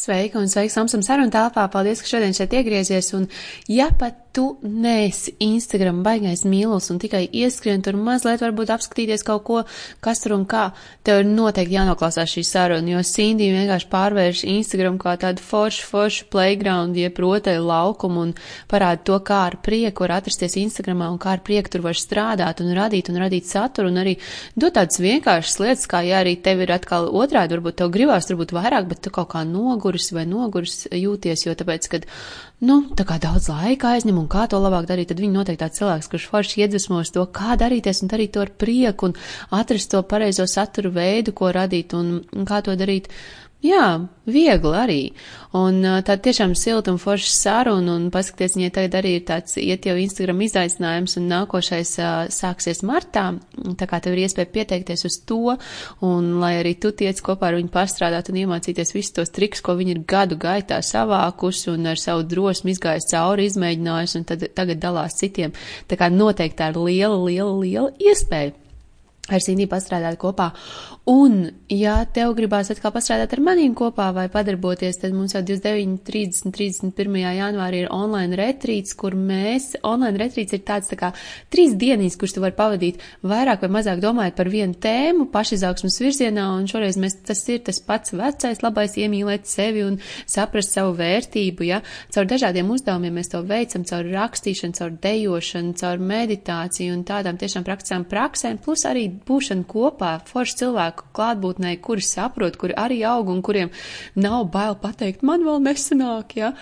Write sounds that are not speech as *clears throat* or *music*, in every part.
Sveika un sveiks Samsung sarunu telpā. Paldies, ka šodien šeit iegriezies. Un, ja pat tu neesi Instagram baigais mīlus un tikai ieskrien tur mazliet varbūt apskatīties kaut ko, kas tur un kā, tev ir noteikti jānoklausās šī saruna, jo Cindy vienkārši pārvērš Instagram kā tādu foršu, foršu playground, jeb rotaļu laukumu un parāda to, kā ar prieku var atrasties Instagramā un kā ar prieku tur var strādāt un radīt un radīt saturu un arī dot tādas vienkāršas lietas, kā ja arī tev ir atkal otrādi, varbūt tev gribās turbūt vairāk, bet tu kaut kā nogur noguris vai noguris jūties, jo tāpēc, kad, nu, tā kā daudz laika aizņem un kā to labāk darīt, tad viņi noteikti tāds cilvēks, kurš forši iedvesmos to, kā darīties un darīt to ar prieku un atrast to pareizo saturu veidu, ko radīt un, kā to darīt Jā, viegli arī. Un tā tiešām silta un forša saruna, un paskaties, viņai tagad arī ir tāds iet jau Instagram izaicinājums, un nākošais uh, sāksies martā, tā kā tev ir iespēja pieteikties uz to, un lai arī tu tiec kopā ar viņu pastrādāt un iemācīties visus tos trikus, ko viņi ir gadu gaitā savākusi un ar savu drosmi izgājis cauri, izmēģinājusi, un tad tagad dalās citiem. Tā kā noteikti tā ir liela, liela, liela iespēja ar Sīniju pastrādāt kopā. Un, ja tev gribās atkal pastrādāt ar manīm kopā vai padarboties, tad mums jau 29, 30, 31. janvārī ir online retrīts, kur mēs, online retrīts ir tāds tā kā trīs dienīs, kurš tu vari pavadīt vairāk vai mazāk domājot par vienu tēmu, pašizaugsmas virzienā, un šoreiz mēs, tas ir tas pats vecais, labais iemīlēt sevi un saprast savu vērtību, ja, caur dažādiem uzdevumiem mēs to veicam, caur rakstīšanu, caur dejošanu, caur meditāciju un tādām tiešām praktiskām praksēm, plus arī būšana kopā, forši cilvēku klātbūtnē, kuri saprot, kuri arī aug un kuriem nav bail pateikt, man vēl nesanāk, ja.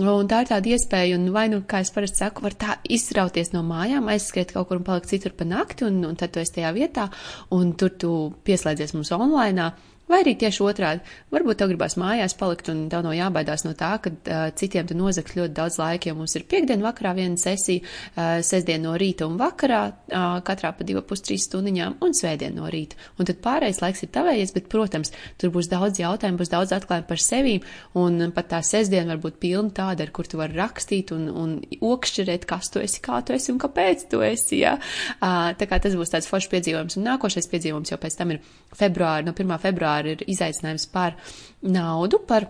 Un tā ir tāda iespēja, un vai nu, kā es parasti saku, var tā izrauties no mājām, aizskriet kaut kur un palikt citur pa nakti, un, un tad tu esi tajā vietā, un tur tu pieslēdzies mums online. Vai arī tieši otrādi, varbūt tev gribās mājās palikt un tev nav jābaidās no tā, ka uh, citiem tu nozaks ļoti daudz laika, jo mums ir piekdien vakarā viena sesija, uh, sestdien no rīta un vakarā, uh, katrā pa divu pus trīs stundiņām un svētdien no rīta. Un tad pārējais laiks ir tavējies, bet, protams, tur būs daudz jautājumu, būs daudz atklājumu par sevi, un pat tā sestdiena var būt pilna tāda, ar kur tu vari rakstīt un, un okšķerēt, kas tu esi, kā tu esi un kāpēc tu esi. Ja? Uh, tā kā tas būs tāds foršs piedzīvojums, un nākošais piedzīvojums jau pēc tam ir februāri, no 1. februāra vispār ir izaicinājums par naudu, par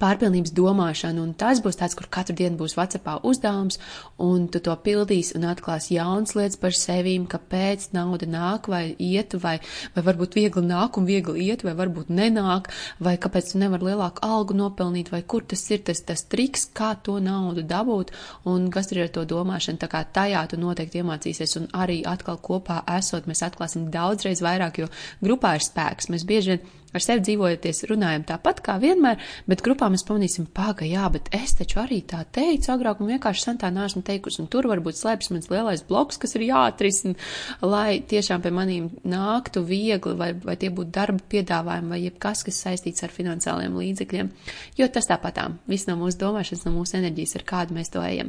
pārpilnības domāšanu, un tas būs tāds, kur katru dienu būs Whatsappā uzdevums, un tu to pildīsi un atklās jaunas lietas par sevīm, kāpēc nauda nāk vai iet, vai, vai varbūt viegli nāk un viegli iet, vai varbūt nenāk, vai kāpēc tu nevar lielāku algu nopelnīt, vai kur tas ir tas, tas triks, kā to naudu dabūt, un kas ir ar to domāšanu. Tā kā tajā tu noteikti iemācīsies, un arī atkal kopā esot, mēs atklāsim daudzreiz vairāk, jo grupā ir spēks. Mēs bieži vien Ar sevi dzīvojoties, runājam tāpat kā vienmēr, bet grupā mēs pamanīsim, pagaidi, jā, bet es taču arī tā teicu agrāk, un vienkārši sen tā neesmu teikusi, un tur varbūt slēpjas mans lielais bloks, kas ir jāatrisina, lai tiešām pie manīm nāktu viegli, vai, vai tie būtu darba piedāvājumi, vai jebkas, kas saistīts ar finansiāliem līdzekļiem, jo tas tāpatām, viss no mūsu domāšanas, no mūsu enerģijas, ar kādu mēs to ejam.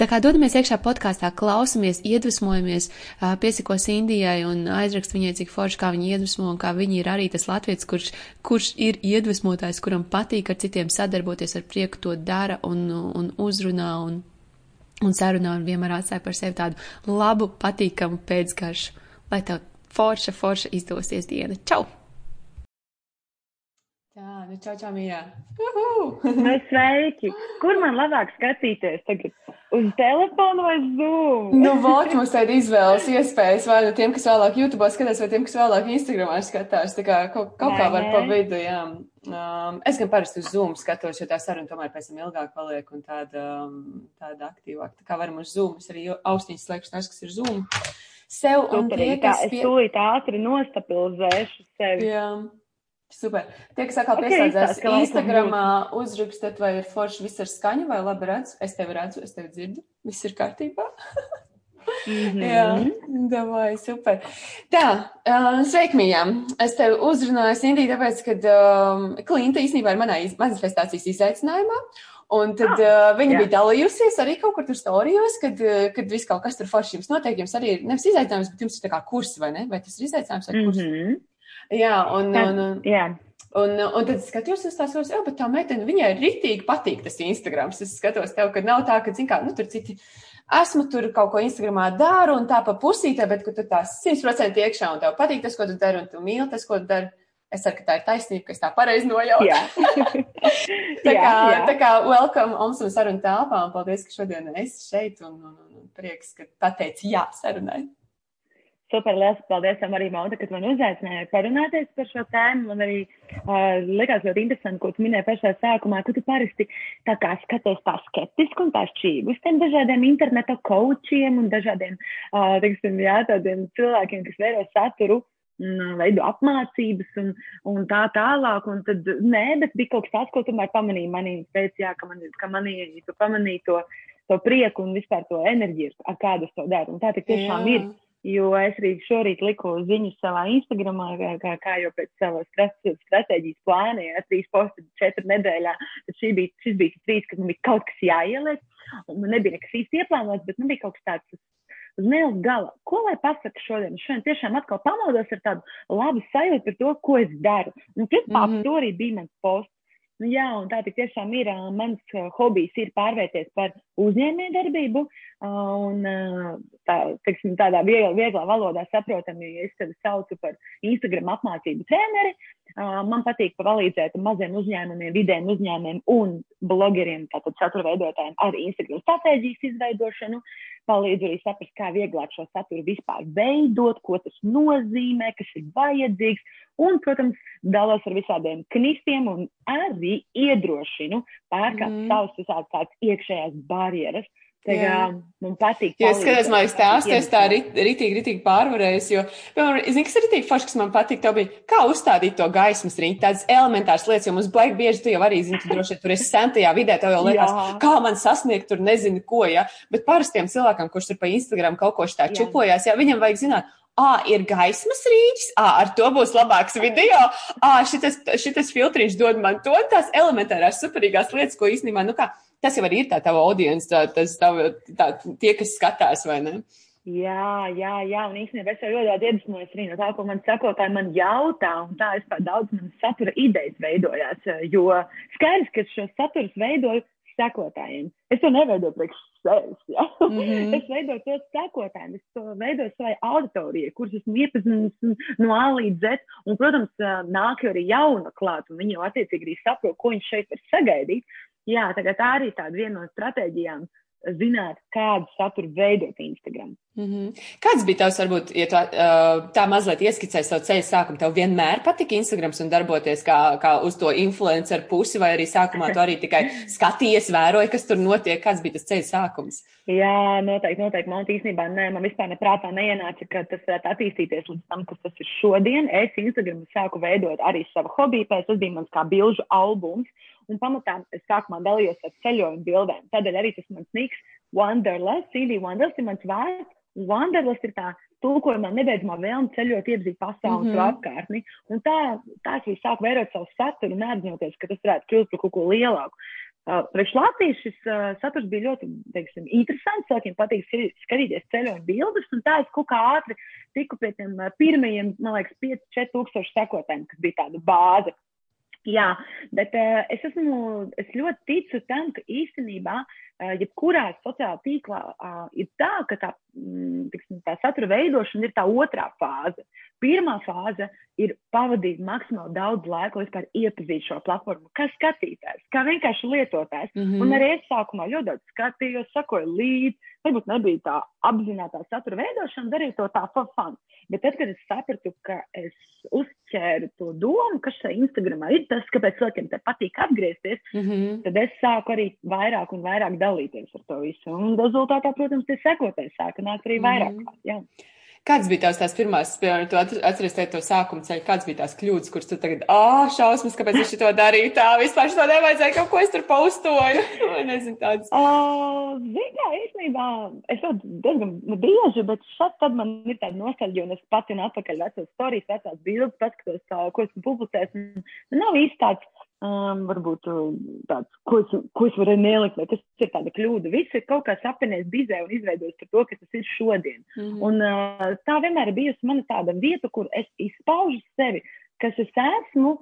Tā kā dodamies iekšā podkāstā, klausamies, iedvesmojamies, piesakos Indijai un aizrakst viņai, cik forši, kā viņi iedvesmo un kā viņi ir arī tas latviets, kur kurš, kurš ir iedvesmotājs, kuram patīk ar citiem sadarboties, ar prieku to dara un, un uzrunā un, un sarunā un vienmēr atstāja par sevi tādu labu, patīkamu pēcgaršu. Lai tev forša, forša izdosies diena. Čau! Tā, nu čau, čau, mīļā! nu, sveiki! Kur man labāk skatīties tagad? Uz telefonu vai Zoom? nu, vot mums tāda izvēles iespējas, vai nu tiem, kas vēlāk YouTube skatās, vai tiem, kas vēlāk Instagramā skatās. Tā kā kaut, kaut kā var pa vidu, jā. Um, es gan parasti uz Zoom skatos, jo tā saruna tomēr pēc tam ilgāk paliek un tāda, um, tāda aktīvāka. Tā kā varam uz Zoom, es arī austiņas slēgšu tās, kas ir Zoom. Sev un priekas. Es tūlīt ātri nostabilizēšu sevi. Jā. Super. Tie, kas atkal okay, pieslēdzās Instagramā, uzrakstat, vai ir forši viss ar skaņu, vai labi redzu. Es tevi redzu, es tevi dzirdu. Viss ir kārtībā. mm -hmm. *laughs* Jā, davai, super. Tā, uh, sveikmījām. Es tevi uzrunāju, Indī, tāpēc, ka um, Klinta īstenībā ir manā manifestācijas izaicinājumā. Un tad ah, uh, viņa jā. bija dalījusies arī kaut kur tur storijos, kad, kad viss kaut kas tur forši jums notiek. Jums arī ir nevis izaicinājums, bet jums ir tā kā kurs, vai ne? Vai tas ir izaicinājums vai kurs? Mm -hmm. Jā, un, un, un, jā. Un, un tad es skatos, es tās bet tā meitene, viņai rītīgi patīk tas Instagram. Es skatos tev, ka nav tā, ka, zin kā, nu, tur citi, esmu tur kaut ko Instagramā daru un tā pa pusītē, bet, ka tu tās 100% iekšā un tev patīk tas, ko tu dari, un tu mīli tas, ko tu dari. Es ceru, ka tā ir taisnība, ka es tā pareizi nojautu. *laughs* tā, kā, jā, jā. tā kā welcome Oms un sarunu telpā, un paldies, ka šodien esi šeit, un, un, un prieks, ka pateici jā sarunai. Super, liels paldies arī Mauta, ka man uzaicināja parunāties par šo tēmu. Man arī uh, likās ļoti interesanti, ko tu minēji pašā sākumā, ka tu parasti tā kā skaties tā skeptiski un tā šķīgi uz tiem dažādiem interneta kočiem un dažādiem, uh, teiksim, jā, tādiem cilvēkiem, kas veido saturu veidu apmācības un, un tā tālāk. Un tad, nē, bet bija kaut kas tāds, ko tomēr pamanīja manī, pēc, jā, ka, man, ka manī, tu pamanīji to, to prieku un vispār to enerģiju, ar kādu es to daru. Un tā tiešām jā. ir. Jo es arī šorīt liku ziņu savā Instagramā, kā, kā jau pēc savas stratēģijas plāna, ja trīs posti četru nedēļā, tad šī bija, šis bija trīs, kad man bija kaut kas jāieliek, un man nebija nekas īsti ieplānots, bet man bija kaut kas tāds uz mēles gala. Ko lai pasaka šodien? Šodien tiešām atkal pamodos ar tādu labu sajūtu par to, ko es daru. Un principā mm -hmm. to arī bija mans posts. Nu, jā, un tā tiešām ir. Mans hobijs ir pārvērties par uzņēmējdarbību. Un tā, teiksim, tādā vieglā, vieglā valodā saprotami, es sevi saucu par Instagram apmācību treneri. Man patīk palīdzēt maziem uzņēmumiem, vidējiem uzņēmumiem un blogeriem, tātad satura veidotājiem ar Instagram stratēģijas izveidošanu. Palīdzu arī saprast, kā vieglāk šo saturu vispār veidot, ko tas nozīmē, kas ir vajadzīgs. Un, protams, dalos ar visādiem knistiem un arī iedrošinu pārkāpt mm. savus visādas tādas iekšējās barjeras. Tā kā man patīk. Jo es skatos, man liekas, stāstu, es tā ritīgi, ritīgi pārvarējis, jo, piemēram, zini, kas ir ritīgi forši, kas man patīk, tev bija, kā uzstādīt to gaismas riņķi, tādas elementāras lietas, jo mums baigi bieži tu jau arī, zini, tu droši vien tur esi sentajā vidē, tev jau liekas, Jā. kā man sasniegt tur nezinu ko, ja, bet parastiem cilvēkam, kurš tur pa Instagram kaut ko šitā čupojās, ja viņam vajag zināt, ah, ir gaismas rīķis, ah, ar to būs labāks video, ah, šitas, šitas filtriņš dod man to, tās elementārās superīgās lietas, ko īstenībā, nu kā, tas jau arī ir tā tava audience, tā, tas tava, tā, tie, kas skatās, vai ne? Jā, jā, jā, un īstenībā es jau ļoti iedvesmojos arī no tā, ko man sakotāji man jautā, un tā es tā daudz manas satura idejas veidojās, jo skaidrs, ka šo saturus veidoju sekotājiem. Es to neveidoju priekš sevis. Ja? Mm -hmm. *laughs* es veidoju to sekotājiem, es to veidoju savai auditorijai, kuras esmu iepazinis no A līdz Z. Un, protams, nāk arī jauna klāt, un viņi jau attiecīgi arī saprot, ko viņš šeit var sagaidīt. Jā, tagad tā arī tāda viena no stratēģijām zināt, kādu saturu veidot Instagram. Mm -hmm. Kāds bija tavs, varbūt, ja tu uh, tā mazliet ieskicēji savu ceļu sākumu, tev vienmēr patika Instagrams un darboties kā, kā uz to influenceru pusi, vai arī sākumā tu arī tikai skatījies, vēroji, kas tur notiek, kāds bija tas ceļu sākums? Jā, noteikti, noteikti. Man īstenībā nē, man vispār neprātā neienāca, ka tas varētu attīstīties līdz tam, kas tas ir šodien. Es Instagram sāku veidot arī savu hobiju, pēc tas bija mans kā bilžu albums. Un pamatā es sākumā dalījos ar ceļojumu bildēm. Tādēļ arī tas mans niks Wanderlust, CD Wanderlust ir mans vārds. Wanderlust ir tā tulkojumā nebeidzamā vēlme ceļot, iepazīt pasauli mm -hmm. apkārtni. Un tā, tā es arī sāku vērot savu saturu, neapzinoties, ka tas varētu kļūt par kaut ko lielāku. Uh, Priekš Latvijas šis uh, saturs bija ļoti teiksim, interesants. Cilvēkiem patīk skatīties ceļojumu bildes, un tā es kaut kā ātri tiku pie tiem uh, pirmajiem, man liekas, 5-4 tūkstoši sekotājiem, kas bija tāda bāze. Jā, bet uh, es, esmu, es ļoti ticu tam, ka īstenībā uh, jebkurā sociālā tīklā uh, ir tā, ka tā, mm, tiksim, tā satura veidošana ir tā otrā fāze. Pirmā fāze ir pavadīt maksimāli daudz laika, lai vispār iepazītu šo platformu, kā skatītājs, kā vienkārši lietotājs. Mm -hmm. Un arī es sākumā ļoti daudz skatījos, sakoju līdzi, varbūt nebija tā apzināta satura veidošana, darīju to tā for fun. Bet tad, kad es sapratu, ka es uzķēru to domu, kas šajā Instagramā ir tas, kāpēc cilvēkiem te patīk atgriezties, mm -hmm. tad es sāku arī vairāk un vairāk dalīties ar to visu. Un rezultātā, protams, tie sekotāji sāka nākt arī vairāk. Mm -hmm. Jā. Kāds bija tavs tās pirmās, piemēram, tu atceries to sākuma ceļu, kāds bija tās kļūdas, kuras tu tagad, ah, oh, šausmas, kāpēc es to darīju tā, vispār šo nevajadzēja, kaut ko es tur paustoju, *laughs* nezinu tāds. Uh, Zini, kā īstenībā, es to diezgan bieži, bet šad tad man ir tāda nostalģija, un es pati un atpakaļ vecos storijas, vecās bildes, paskatos, ko esmu publicējis, un nav īsti tāds um, varbūt uh, tāds, ko es, ko es varu nelikt, vai tas ir tāda kļūda. Viss ir kaut kā sapinējis bizē un izveidojis par to, kas tas ir šodien. Mm -hmm. Un uh, tā vienmēr ir bijusi mana tāda vieta, kur es izpaužu sevi, kas es esmu,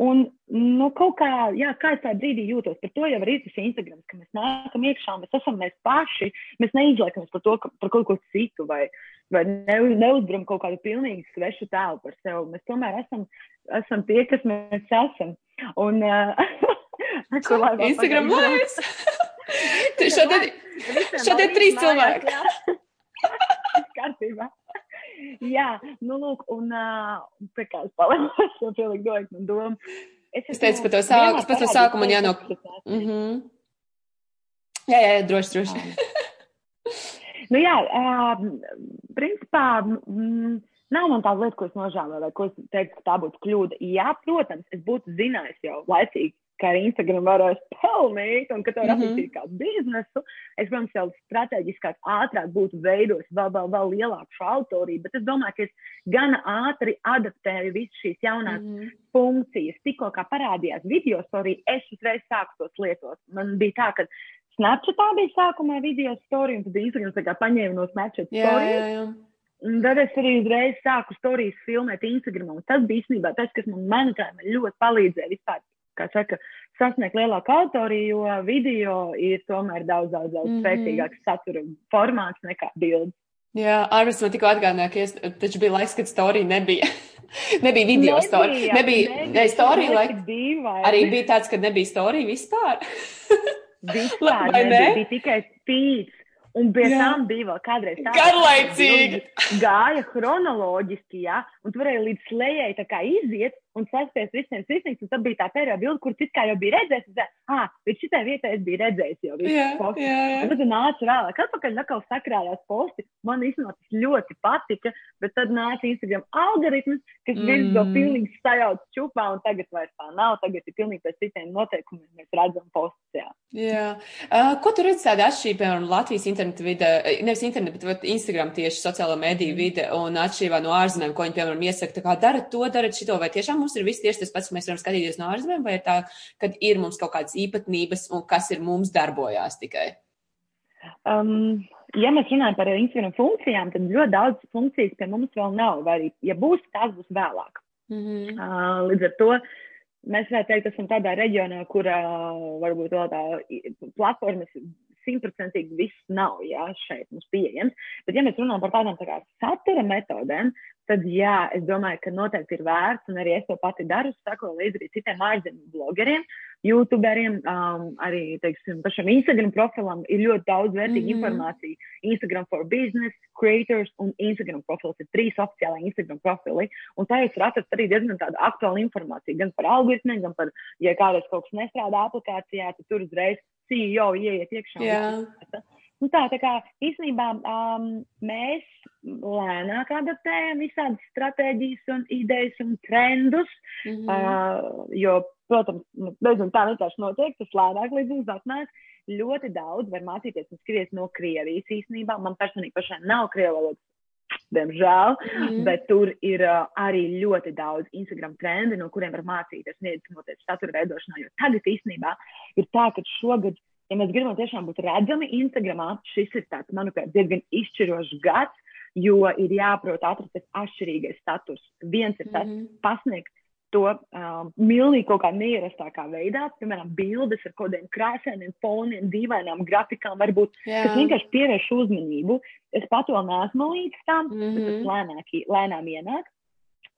Un, nu, kaut kā, jā, kā es tajā brīdī jūtos, par to jau arī tas Instagram, ka mēs nākam iekšā, mēs esam mēs paši, mēs neizliekamies par to, ka, par kaut ko citu vai, vai ne, neuzbram kaut kādu pilnīgi svešu tēlu par sevi. Mēs tomēr esam, esam tie, kas mēs esam. Un, uh, *laughs* ko lai Instagram lives? šodien, šodien trīs cilvēki. *laughs* Kārtībā. Jā, nu, lūk, un uh, pie kā es es jau *laughs* pieliku dojot man domu. Es, es teicu, par to sākumu, par to sākumu man jānok. Mm -hmm. Jā, jā, jā, droši, droši. nu jā, uh, principā, mm, nav man tāda lieta, ko es nožēloju, vai ko es teiktu, ka tā būtu kļūda. Jā, protams, es būtu zinājis jau laicīgi, ka ar Instagram varēs pelnīt un ka to var mm -hmm. attīstīt kā biznesu. Es, protams, jau strateģiskāk, ātrāk būtu veidojis vēl, vēl, vēl lielāku šo autorību, bet es domāju, ka es gana ātri adaptēju visas šīs jaunās mm -hmm. funkcijas. Tikko kā parādījās video storija, es uzreiz sāku tos lietot. Man bija tā, ka Snapchatā bija sākumā video storija, un tad Instagram tā kā paņēma no Snapchat storijas. Un tad es arī uzreiz sāku stāstīt, filmēt Instagram. Tas bija īstenībā tas, kas man, manuprāt, ļoti palīdzēja vispār kā saka, sasniegt lielāku autoriju, jo video ir tomēr daudz, daudz, daudz mm -hmm. spēcīgāks satura formāts nekā bildes. Jā, Arvis man tikko atgādināja, ka es, taču bija laiks, kad storija nebija. *laughs* nebija video nebija, storija. Nebija, nebija, ne, storija laik. Arī bija tāds, ka nebija storija vispār. vispār *laughs* nebija, bija tikai feeds. Un pie jā. tam bija vēl kādreiz tā, garlaicīgi. Gāja chronoloģiski, jā, un tu varēji līdz kā iziet un saspiest visiem sirsnīgs, tad bija tā pēdējā bilde, kur cits kā jau bija redzējis, tā, ah, līdz šitai vietai es biju redzējis jau visu jā, posti. Jā, jā. Un tad nāca vēlāk, atpakaļ atkal sakrājās posti, man īstenībā tas ļoti patika, bet tad nāca Instagram algoritms, kas mm. viens to pilnīgi sajauc čupā, un tagad vairs tā nav, tagad ir pilnīgi pēc citiem noteikumiem, mēs redzam postus, jā. Jā. Uh, ko tu redzi tāda atšķirība, piemēram, Latvijas internetu vide, nevis internetu, bet Instagram tieši sociālo mediju vide un atšķirībā no ārzemēm, ko viņi, piemēram, iesaka, tā kā dara to, dara šito, vai tiešām mums ir viss tieši tas pats, ka mēs varam skatīties no ārzemēm, vai ir tā, ka ir mums kaut kādas īpatnības un kas ir mums darbojās tikai? Um, ja mēs runājam par Instagram funkcijām, tad ļoti daudz funkcijas pie mums vēl nav, vai arī, ja būs, tās būs vēlāk. Mm -hmm. uh, līdz ar to mēs varētu teikt, esam tādā reģionā, kur uh, varbūt vēl tā platformas simtprocentīgi viss nav, jā, šeit mums pieejams. Bet, ja mēs runājam par tādām tā kā satura metodēm, tad jā, es domāju, ka noteikti ir vērts, un arī es to pati daru, sako līdzi arī citiem ārzemju blogeriem, youtuberiem, um, arī, teiksim, pašam Instagram profilam ir ļoti daudz vērtīgu mm -hmm. informāciju. Instagram for business, creators un Instagram profils ir trīs oficiālai Instagram profili, un tā jūs varat atrast arī diezgan tādu aktuālu informāciju, gan par algoritmiem, gan par, ja kādreiz kaut kas nestrādā aplikācijā, tad tur uzreiz CEO ieiet iekšā. Yeah. Nu tā, tā kā īstenībā um, mēs lēnāk adaptējam visādas stratēģijas un idejas un trendus, mm -hmm. uh, jo, protams, nu, beidzot tā vienkārši notiek, tas lēnāk līdz mums atnāk. Ļoti daudz var mācīties un skriet no Krievijas īstenībā. Man personīgi pašai nav krievu valodas, diemžēl, mm bet tur ir uh, arī ļoti daudz Instagram trendi, no kuriem var mācīties un iedvesmoties satura veidošanā. Jo tagad īstenībā ir tā, ka šogad ja mēs gribam tiešām būt redzami Instagramā, šis ir tāds, manuprāt, diezgan izšķirošs gads, jo ir jāprot atrast tas atšķirīgais status. Viens ir tas mm pasniegt to um, milnīgi kaut kā neierastākā veidā, piemēram, bildes ar kaut kādiem krāsainiem foniem, dīvainām grafikām, varbūt, Jā. kas vienkārši pievērš uzmanību. Es pat vēl neesmu līdz tam, mm -hmm. bet tas mhm. lēnāk, lēnām ienāk.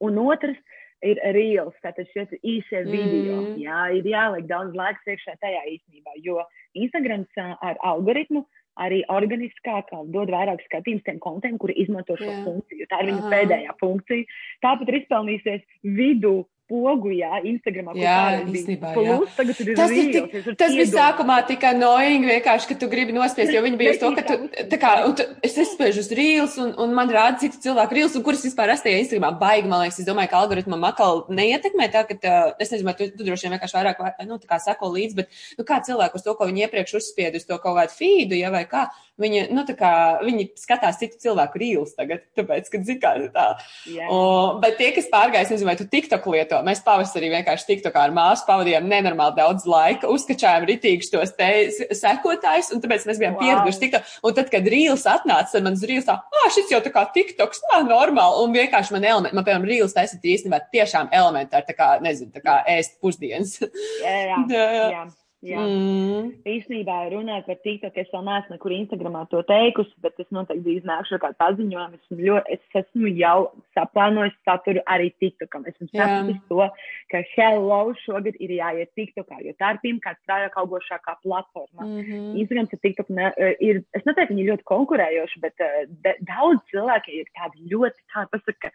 Un otrs, ir reels, tātad šie īsie video. Mm. Jā, ir jāliek daudz laika iekšā tajā īstenībā, jo Instagrams ar algoritmu arī organiskāk dod vairāk skatījumus tiem kontiem, kuri izmanto šo yeah. funkciju. Tā ir viņa Aha. pēdējā funkcija. Tāpat ir izpelnījusies vidu pogu, jā, Instagramā. Jā, īstenībā, jā. Plus, tagad ir tas, ir tik, tas bija sākumā tikai noing vienkārši, ka tu gribi nospiest, jo viņi bija uz to, ka tu, tā kā, un tu, es izspēžu uz reels un, un man rāda citu cilvēku reels, un kuras vispār es tajā Instagramā baigi, man liekas, es domāju, ka algoritmam atkal neietekmē tā, ka, tā, es nezinu, tu, tu droši vien vienkārši vairāk, nu, tā kā sako līdzi, bet, nu, kā cilvēku uz to, ko viņi iepriekš uzspied uz to kaut kādu feedu, ja vai kā, Viņa, nu, tā kā viņi skatās citu cilvēku rīlus tagad, tāpēc, ka zikā tā. Yeah. O, bet tie, kas pārgājas, nezinu, vai tu TikTok lieto, to. Mēs pavasarī vienkārši tiktu kā ar māsu pavadījām nenormāli daudz laika, uzskačājām ritīgus tos te sekotājus, un tāpēc mēs bijām wow. pieraduši TikTok. Un tad, kad Rīls atnāca, tad man uz Rīls tā, ah, šis jau tā kā TikToks, nā, normāli, un vienkārši man elementi, man, piemēram, Rīls taisīt īstenībā tiešām elementāri, tā kā, nezinu, tā kā ēst pusdienas. Jā, jā. *laughs* jā. Jā. Mm. Īstenībā runājot par TikTok, es vēl neesmu nekur Instagramā to teikusi, bet es noteikti drīz nākšu ar kādu paziņojumu. Es, ļoti, es esmu jau saplānojis saturu arī TikTokam. Esmu sapratis to, ka Hello šogad ir jāiet TikTokā, jo tā ir pirmkārt strādājot augošākā platforma. Mm -hmm. Instagrams ar TikTok ne, eh, ir, es neteiktu, viņi ļoti konkurējoši, bet uh, daudz cilvēki ir tādi ļoti, tādi pasaka,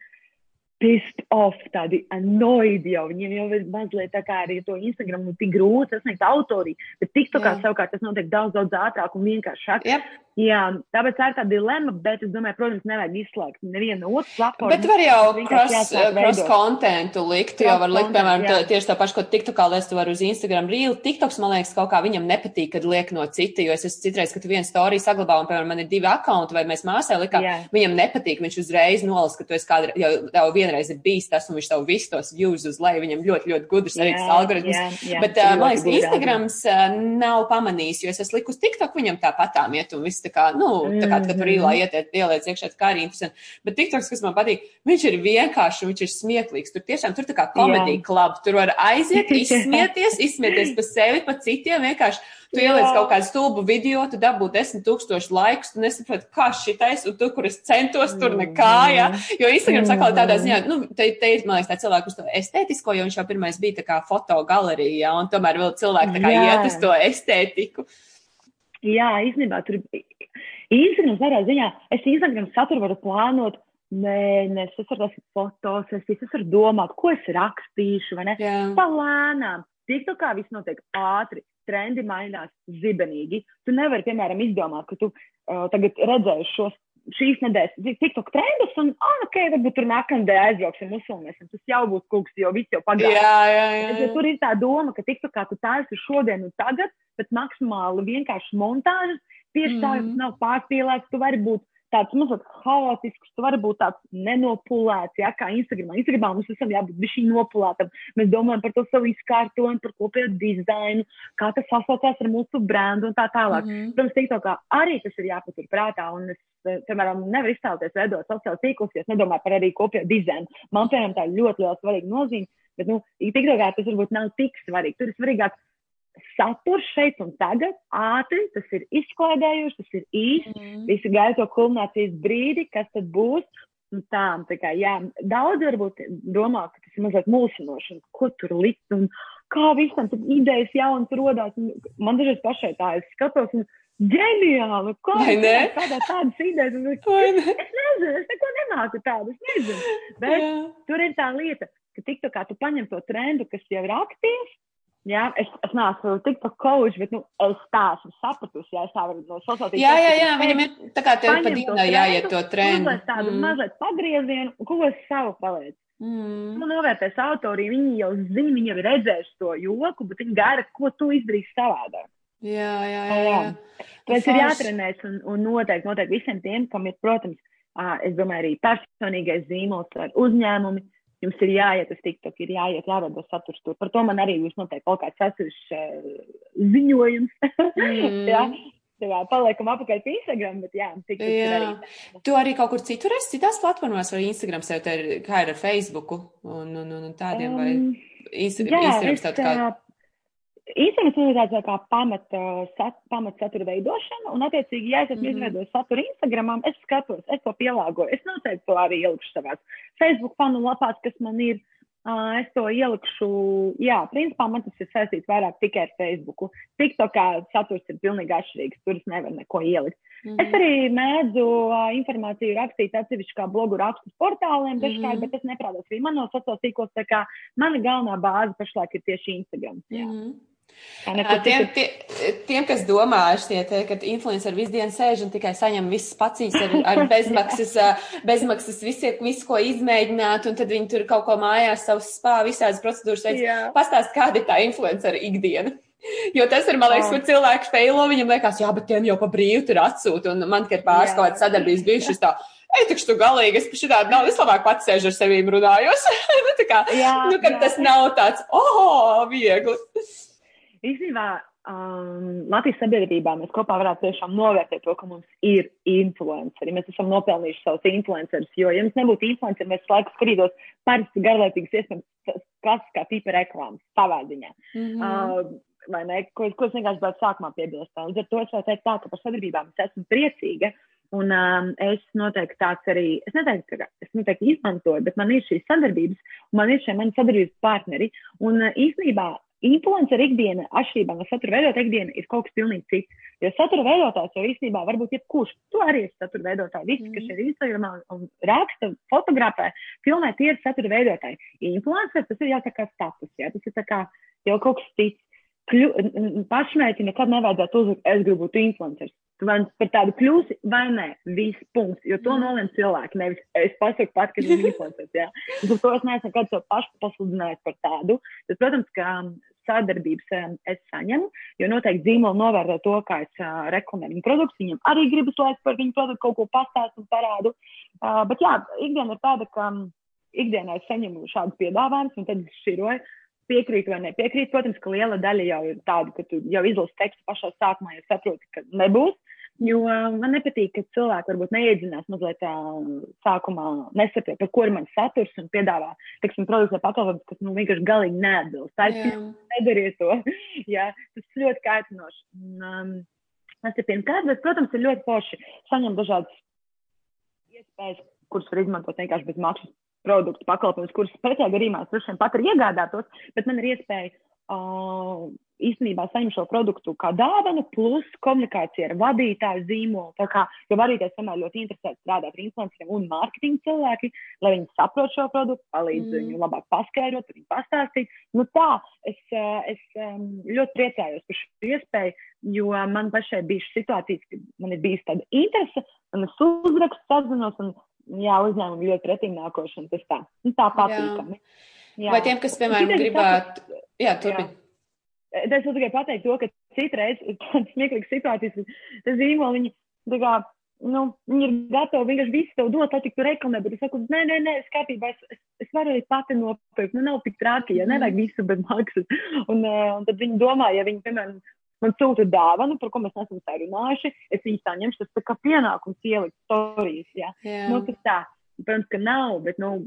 pissed off, tādi annoyed jau. Viņiem jau ir mazliet tā kā arī to Instagram nu, tik grūti sasniegt autoriju, bet TikTokā savukārt tas notiek daudz, daudz ātrāk un vienkāršāk. Yep. Jā, tāpēc tā ir tā dilemma, bet es domāju, protams, nevajag izslēgt nevienu otru platformu. Bet var jau cross, cross contentu likt, cross jo var likt, piemēram, jā. tieši tā pašu, ko TikTokā liest, tu var uz Instagram reel. TikToks, man liekas, kaut kā viņam nepatīk, kad liek no cita, jo es esmu citreiz, ka tu vienu storiju saglabā, un, piemēram, man ir divi akkaunti, vai mēs māsai likām, jā. viņam nepatīk, viņš uzreiz nolas, ka tu esi kāda, jau, jau vienreiz ir bijis tas, un viņš tev visus tos views uz leju, viņam ļoti, ļoti gudrs arī tas algoritms. Bet, uh, man liekas, Instagrams uh, nav pamanījis, jo es esmu likus TikTok, viņam tāpatām iet un viss tā kā, nu, tā kā, kad tur īlā mhm. ietiet, ieliec iekšā, kā arī interesanti. Bet TikToks, kas man patīk, viņš ir vienkārši, viņš ir smieklīgs. Tur tiešām, tur tā kā komedija klub, tur var aiziet, *laughs* izsmieties, izsmieties pa sevi, pa citiem vienkārši. Tu ieliec kaut kādu stulbu video, tu dabū desmit tūkstoši laikus, tu nesaproti, kā šitais, un tur, kur es centos, tur nekā, jā. Jo Instagram sakā tādā ziņā, nu, te, te ir, man liekas, tā cilvēku uz to estētisko, jo viņš jau pirmais bija tā kā fotogalerija, jā, un tomēr vēl cilvēki tā kā jā. iet uz to estētiku. Jā, īstenībā tur Instagram tādā ziņā, es Instagram saturu varu plānot mēnesi, es varu lasīt fotos, es, varu domāt, ko es rakstīšu, vai ne? Jā. Pa lēnām. TikTokā viss notiek ātri, trendi mainās zibenīgi. Tu nevari, piemēram, izdomāt, ka tu uh, tagad redzēsi šos šīs nedēļas TikTok trendus, un, ah, oh, ok, varbūt tur nākamnedēļ aizbrauksim, uzfilmēsim. Tas jau būs kas, jo viss jau pagāja. Jā, jā, jā. jā. Ja tur ir tā doma, ka TikTokā tu taisi šodien un tagad, bet maksimāli vienkārši montāžas, tieši mm. tā, nav pārspīlēts, tu vari būt tāds mazliet haotisks, tu vari būt tāds nenopulēts, ja, kā Instagramā. Instagramā mums visam jābūt bišķi nopulētam. Mēs domājam par to savu izkārtojumu, par kopējo dizainu, kā tas sasaucās ar mūsu brendu un tā tālāk. Mm -hmm. Protams, TikTokā arī tas ir jāpatur prātā, un es, piemēram, nevaru iztēloties veidot sociālos tīklus, ja es nedomāju par arī kopējo dizainu. Man, piemēram, tā ir ļoti liela svarīga nozīme, bet, nu, TikTokā tas varbūt nav tik svarīgi. Tur ir svarīgāk saturs šeit un tagad, ātri, tas ir izklaidējoši, tas ir īsti, mm. visi gaida to kulminācijas brīdi, kas tad būs. Tā, tā kā, jā, daudz varbūt domā, ka tas ir mazliet mulsinoši, ko tur likt, un kā visam tad idejas jaunas rodās. Man dažreiz pašai tā, es skatos, un ģeniāli, kā ne? kādā tādas idejas, un es, es nezinu, es neko nemāku tādu, es nezinu. Bet jā. tur ir tā lieta, ka tikto kā tu paņem to trendu, kas jau ir aktīvs, Jā, es, es neesmu tik pa coach, bet nu, es tā esmu sapratusi, ja es tā varu no sociālās tīkla. Jā, jā, jā, viņam ir tā kā tev pa dienā jāiet to trendu. Mazliet tādu mm. mazliet pagriezienu, ko es savu paliec. Mm. Nu, novērtēs autori, viņi jau zina, viņi jau ir redzējuši to joku, bet viņi gara, ko tu izdarīsi savādāk. Jā, jā, jā. jā. Tas ir jātrenēs un, un noteikti, noteikti visiem tiem, kam ir, protams, es domāju, arī personīgais zīmols ar uzņēmumi jums ir jāiet uz TikTok, ir jāiet, jāveido saturs tur. Par to man arī jūs noteikti kaut kāds atsevišķs uh, ziņojums. Mm. *laughs* jā. Jā, paliekam apakaļ pie Instagram, bet jā, tik jā. arī. Tu arī kaut kur citur esi, citās platformās, vai Instagram sev te ir, kā ir ar Facebooku un, un, un tādiem, vai um, Instagram, jā, Instagram tev kā. Tas ir tāds kā pamat, sat, pamat satura veidošana, un, attiecīgi, ja es esmu mm. izveidojis saturu Instagramam, es skatos, es to pielāgoju. Es noteikti to arī ielikšu savās Facebook fanu lapās, kas man ir. Uh, es to ielikšu, jā, principā man tas ir saistīts vairāk tikai ar Facebook. TikTokā saturs ir pilnīgi atšķirīgs, tur es nevaru neko ielikt. Mm -hmm. Es arī mēdzu uh, informāciju rakstīt atsevišķi kā blogu rakstus portāliem, dažkārt, mm -hmm. bet es neprātos arī manos sociālos tīklos, tā kā mana galvenā bāze pašlaik ir tieši Instagram. Jā. Mm -hmm. Tiem, tie, tiem, kas domā, šķiet, ka influenceri visu dienu sēž un tikai saņem visas pacīs ar, ar *laughs* bezmaksas, bezmaksas visu, visu, ko izmēģināt, un tad viņi tur kaut ko mājās, savus spā, visādas procedūras veids. Pastāst, kāda ir tā influencera ikdiena. *laughs* Jo tas ir, man liekas, kur cilvēki feilo, viņam liekas, jā, bet tiem jau pa brīvu tur atsūta, un man, kad pāris kaut kāds sadarbības bijušas tā, Ej, taču tu galīgi, es par šitādu nav, es labāk pats sēžu ar sevīm runājos. *laughs* nu, tā kā, jā, nu, kad jā. tas nav tāds, oh, viegli. Īstenībā um, Latvijas sabiedrībā mēs kopā varētu tiešām novērtēt to, ka mums ir influenceri. Mēs esam nopelnījuši savus influencerus, jo, ja mums nebūtu influenceri, mēs laiku skatītos parasti garlaicīgas iespējams klasiskā tipa reklāmas savā ziņā. Mm -hmm. uh, vai ne, ko, ko es vienkārši gribētu sākumā piebilst. Līdz ar to es varu teikt tā, ka par sadarbībām es esmu priecīga. Un um, es noteikti tāds arī, es neteiktu, ka es noteikti izmantoju, bet man ir šīs sadarbības, un man ir šie mani sadarbības partneri. Un uh, īstenībā influencer ikdiena, atšķirībā no satura veidotāja ikdiena, ir kaut kas pilnīgi cits. Jo satura veidotājs jau īstenībā varbūt jebkurš, tu arī esi satura veidotājs, visi, mm. kas ir Instagramā un raksta, fotografē, filmē, tie ir satura veidotāji. Influencer tas ir jau tā kā status, jā, tas ir tā kā jau kaut kas cits kļu, pašmērķi nekad nevajadzētu uzlikt, es gribu būt influenceris. Tu vai par tādu kļūsi vai nē, viss punkts, jo to nolem cilvēki, nevis es pasaku pat, ka esmu *laughs* influenceris, jā. Uz to es neesmu nekad to pašu pasludinājis par tādu. Tas, protams, ka um, sadarbības es saņemu, jo noteikti zīmoli novērtē to, kā es reklamēju viņu produktu, viņam arī gribas, lai es par viņu produktu kaut ko pastāstu un parādu. Bet jā, ikdiena ir tāda, ka ikdienā es saņemu šādus piedāvājumus un tad es šķiroju piekrīt vai nepiekrīt. Protams, ka liela daļa jau ir tāda, ka tu jau izlasi tekstu pašā sākumā, jau saproti, ka nebūs. Jo man nepatīk, ka cilvēki varbūt neiedziļinās mazliet tā sākumā, nesaprot, par ko ir mans saturs un piedāvā, teiksim, produktu pakalpojumus, kas nu vienkārši galīgi neatbilst. Tā ir, nedariet to. *laughs* Jā, tas ļoti kaitinoši. Um, tas ir pirmkārt, bet, protams, ir ļoti forši saņemt dažādas iespējas, kuras var izmantot vienkārši bez maksas produktu, pakalpojumus, kurus pretējā gadījumā es droši vien pat arī iegādātos, bet man ir iespēja uh, īstenībā saņemt šo produktu kā dāvanu, plus komunikācija ar vadītāju zīmolu. Tā kā, jo vadītājs vienmēr ļoti interesēts strādāt ar influenceriem un mārketinga cilvēki, lai viņi saprot šo produktu, palīdz mm. viņu labāk paskaidrot, viņu pastāstīt. Nu tā, es, es ļoti priecājos par šo iespēju, jo man pašai bija šī situācija, ka man ir bijis tāda interese, un es uzrakstu, sazinos, un jā, uzņēmumi ļoti pretīm nākoši, un tas tā, nu, tā patīkami. Jā. Vai tiem, kas, piemēram, gribētu, jā, turpin. Es tikai pateiktu to, ka citreiz ir *laughs* tādas smieklīgas situācijas, ka zīmoli, viņi, kā, nu, viņi ir gatavi vienkārši visu tev dot, lai tik tu reklamē, bet es saku, nē, nē, nē, skatībā, es, es, varu arī pati nopirkt, nu, nav tik trāki, ja nevajag mhm. visu bez maksas. Un, uh, un tad viņi domā, ja viņi, piemēram, man sūta dāvanu, par ko mēs nesam sarunājuši, es viņu saņemšu, tas tā kā pienākums ielikt stāstījis. Ja? Jā. Nu, tas tā, protams, ka nav, bet, nu,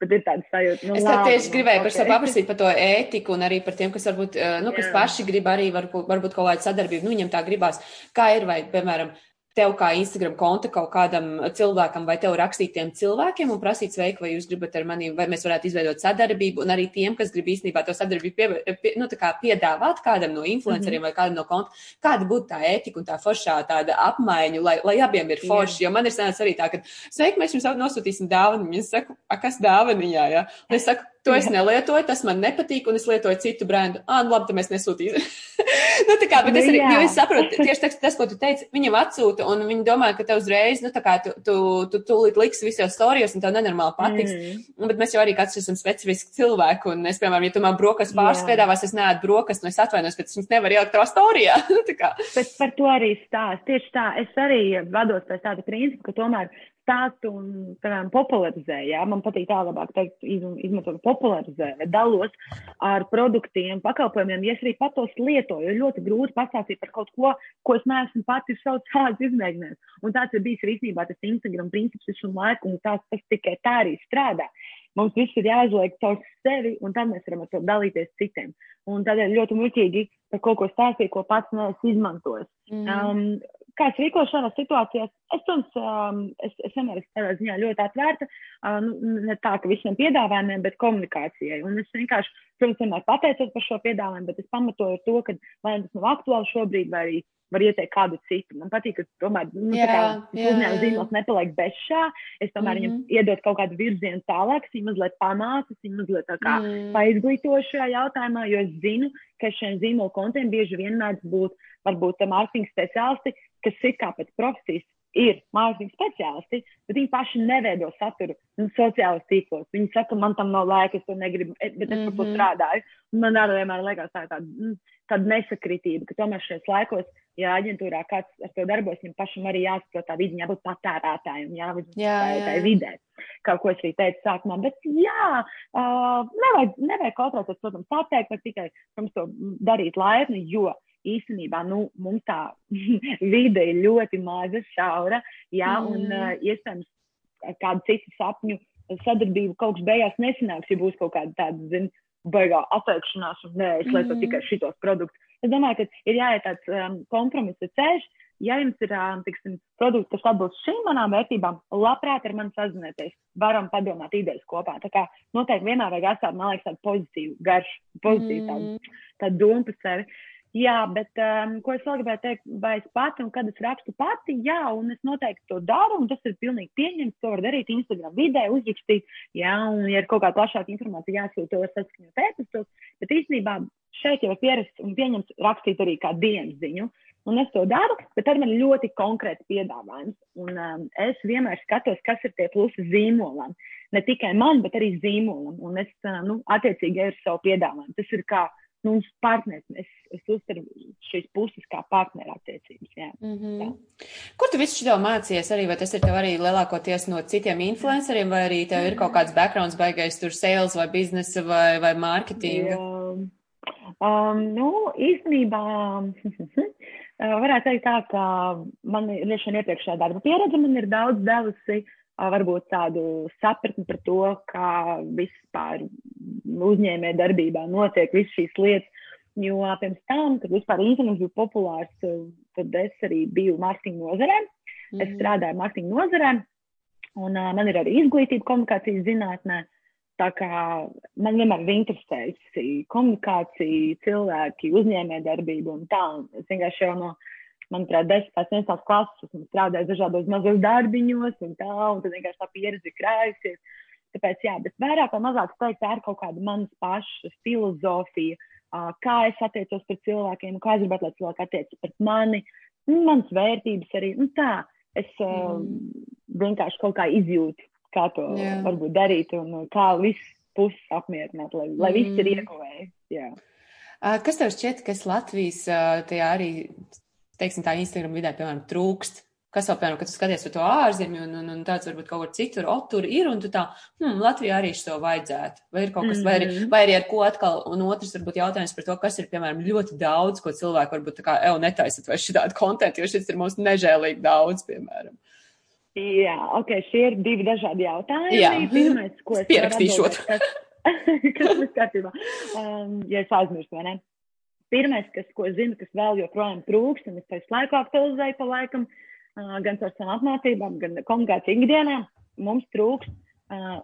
bet ir tāda sajūta. Nu, es tā tieši gribēju okay. par to paprasīt, par to ētiku un arī par tiem, kas varbūt, nu, kas Jā. paši grib arī varbūt, varbūt kaut kādu sadarbību, nu, viņam tā gribās. Kā ir, vai, piemēram, tev kā Instagram konta kaut kādam cilvēkam vai tev rakstītiem cilvēkiem un prasīt sveiku, vai jūs gribat ar mani, vai mēs varētu izveidot sadarbību, un arī tiem, kas grib īstenībā to sadarbību pie, pie, nu, piedāvāt kādam no influenceriem mm -hmm. vai kādam no konta, kāda būtu tā ētika un tā foršā tāda apmaiņa, lai, lai abiem ir forši, Jā. jo man ir sanācis arī tā, ka sveiki, mēs jums nosūtīsim dāvanu, un es saku, a, kas dāvaniņā, jā, un es saku, To es nelietoju, tas man nepatīk, un es lietoju citu brendu. Ah, nu labi, tad mēs nesūtīsim. *laughs* nu, tā kā, bet es arī, jo es saprotu, tieši tas, ko tu teici, viņam atsūta, un viņi domā, ka tev uzreiz, nu, tā kā tu, tu, tu tūlīt liksi visos storijos, un tev nenormāli patiks. Mm. Bet mēs jau arī kāds esam specifiski cilvēki, un es, piemēram, ja tu man brokas pāris piedāvās, es neēdu brokas, nu es atvainos, bet es viņas nevaru ielikt tavā storijā. *laughs* Nu, bet par to arī stāst. Tieši tā, es arī vados pēc tāda principa, ka tomēr stāstu un, piemēram, popularizēju. Ja? Man patīk tā labāk teikt, izmantot popularizēju, dalos ar produktiem, pakalpojumiem, ja es arī pat tos lietoju. Ir ļoti grūti pastāstīt par kaut ko, ko es neesmu pati *laughs* savu tādu izmēģinājis. Un tāds ir bijis īstenībā tas Instagram princips visu laiku, un tas, tas tikai tā arī strādā. Mums viss ir jāizliek caur sevi, un tad mēs varam ar to dalīties citiem. Un tādēļ ļoti muļķīgi par kaut ko stāstīt, ko pats neesmu izmantojis. Mm. Um, kāds rīko šādās situācijās. Es, protams, um, es, es vienmēr esmu tādā ziņā ļoti atvērta, uh, nu, ne tā, ka visiem piedāvājumiem, bet komunikācijai. Un es vienkārši, protams, vienmēr pateicos par šo piedāvājumu, bet es pamatoju to, ka vai tas nav aktuāli šobrīd, vai arī var ieteikt kādu citu. Man patīk, ka tomēr nu, uzņēmuma zīmols nepaliek bez šā. Es tomēr mm -hmm. viņam mhm. iedodu kaut kādu virzienu tālāk, viņu mazliet pamācu, viņu mazliet tā kā mm. paizglītošu šajā jautājumā, jo es zinu, ka šiem zīmola kontiem bieži vien mēdz būt varbūt mārketinga speciālisti, kas ir kā pēc profesijas ir mākslinieki speciālisti, bet viņi paši neveido saturu nu, sociālajos tīklos. Viņi saka, man tam nav laika, es to negribu, e, bet es mm -hmm. par to mhm. strādāju. Man arī vienmēr liekas tā tāda, mm, tāda nesakritība, ka tomēr šajos laikos, ja aģentūrā kāds ar to darbojas, viņam pašam arī jāsaprot tā vidi, jābūt patērētājiem, jābūt jā, jā. tā vidē. Kaut ko es arī teicu sākumā, bet jā, uh, nevajag, nevajag kautrēties, protams, pateikt, bet tikai, protams, to darīt laipni, jo īstenībā nu, mums tā *laughs* vide ir ļoti maza, šaura, jā, mm. un uh, iespējams kādu citu sapņu sadarbību kaut kas beigās nesanāks, ja būs kaut kāda tāda, zin, baigā atteikšanās un nē, es lietu mm. tikai šitos produktus. Es domāju, ka ir jāiet tāds um, kompromisa ceļš. Ja jums ir um, tiksim, produkts, kas atbilst šīm manām vērtībām, labprāt ar mani sazinieties. Varam padomāt idejas kopā. Tā kā noteikti vienmēr vajag atstāt, man liekas, tādu pozitīvu garšu, pozitīvu tādu, mm. tādu domu par sevi. Uh, Jā, bet um, ko es vēl gribēju teikt, vai es pati un kad es rakstu pati, jā, un es noteikti to daru, un tas ir pilnīgi pieņemts, to var darīt Instagram vidē, uzrakstīt, jā, un ja ir kaut kāda plašāka informācija jāsūt, to var saskaņot ēpastos, bet īstenībā šeit jau ir pierasts un pieņemts rakstīt arī kā dienas ziņu, un es to daru, bet ar man ļoti konkrēts piedāvājums, un um, es vienmēr skatos, kas ir tie plusi zīmolam, ne tikai man, bet arī zīmolam, un es, uh, nu, attiecīgi ar savu piedāvājumu, tas ir kā, nu, partneris. Es, es uztveru šīs puses kā partnerattiecības. Mm -hmm. Kur tu visu šo mācījies? Arī, vai tas ir tev arī lielākoties no citiem influenceriem, vai arī tev ir kaut kāds backgrounds baigais tur sales vai biznesa vai, vai mārketinga? Um, nu, īstenībā *laughs* varētu teikt tā, ka man ir šī iepriekšējā darba pieredze, man ir daudz devusi uh, varbūt tādu sapratni par to, kā vispār uzņēmē darbībā notiek visas šīs lietas. Jo pirms tam, kad vispār internets bija populārs, tad es arī biju mārketinga nozarē. Mm. Es mhm. strādāju mārketinga nozarē, un uh, man ir arī izglītība komunikācijas zinātnē. Tā kā man vienmēr ir interesējusi komunikācija, cilvēki, uzņēmē darbība un tā. Es vienkārši jau no manuprāt, 10. un 11. klases esmu strādājis dažādos mazos darbiņos un tā, un tad vienkārši tā pieredze krājusies. Tāpēc, jā, bet vairāk vai mazāk teikt, tā ir kaut kāda manas pašas filozofija, kā es attiecos pret cilvēkiem, kā es gribētu, lai cilvēki attiecas pret mani, manas vērtības arī. Nu, tā, es mm. vienkārši kaut kā izjūtu, kā to yeah. varbūt darīt un kā viss puses apmierināt, lai, lai mm. viss ir iekavējis. Kas tev šķiet, kas Latvijas tajā arī teiksim, tā Instagram vidē, piemēram, trūkst. Kas vēl, piemēram, kad tu skaties uz to ārzemju un, un, un tāds varbūt kaut kur citur, o, tur ir, un tu tā, hmm, Latvijā arī šo vajadzētu. Vai ir kaut kas, mm -hmm. vai, arī, mhm. vai arī ar ko atkal, un otrs varbūt jautājums par to, kas ir, piemēram, ļoti daudz, ko cilvēki varbūt tā kā, evo, netaisat vai šitādu kontentu, jo šis ir mums nežēlīgi daudz, piemēram. Jā, ok, šie ir divi dažādi jautājumi. Jā, *laughs* pirmais, ko es pierakstīšot. Kas, *laughs* kas ir kārtībā? Um, ja es aizmirstu, vai ne? pirmais, kas, ko zinu, kas vēl joprojām trūkst, un es pēc laiku aktualizēju pa laikam, uh, gan ar savām apmācībām, gan komunikāciju ikdienā, mums trūkst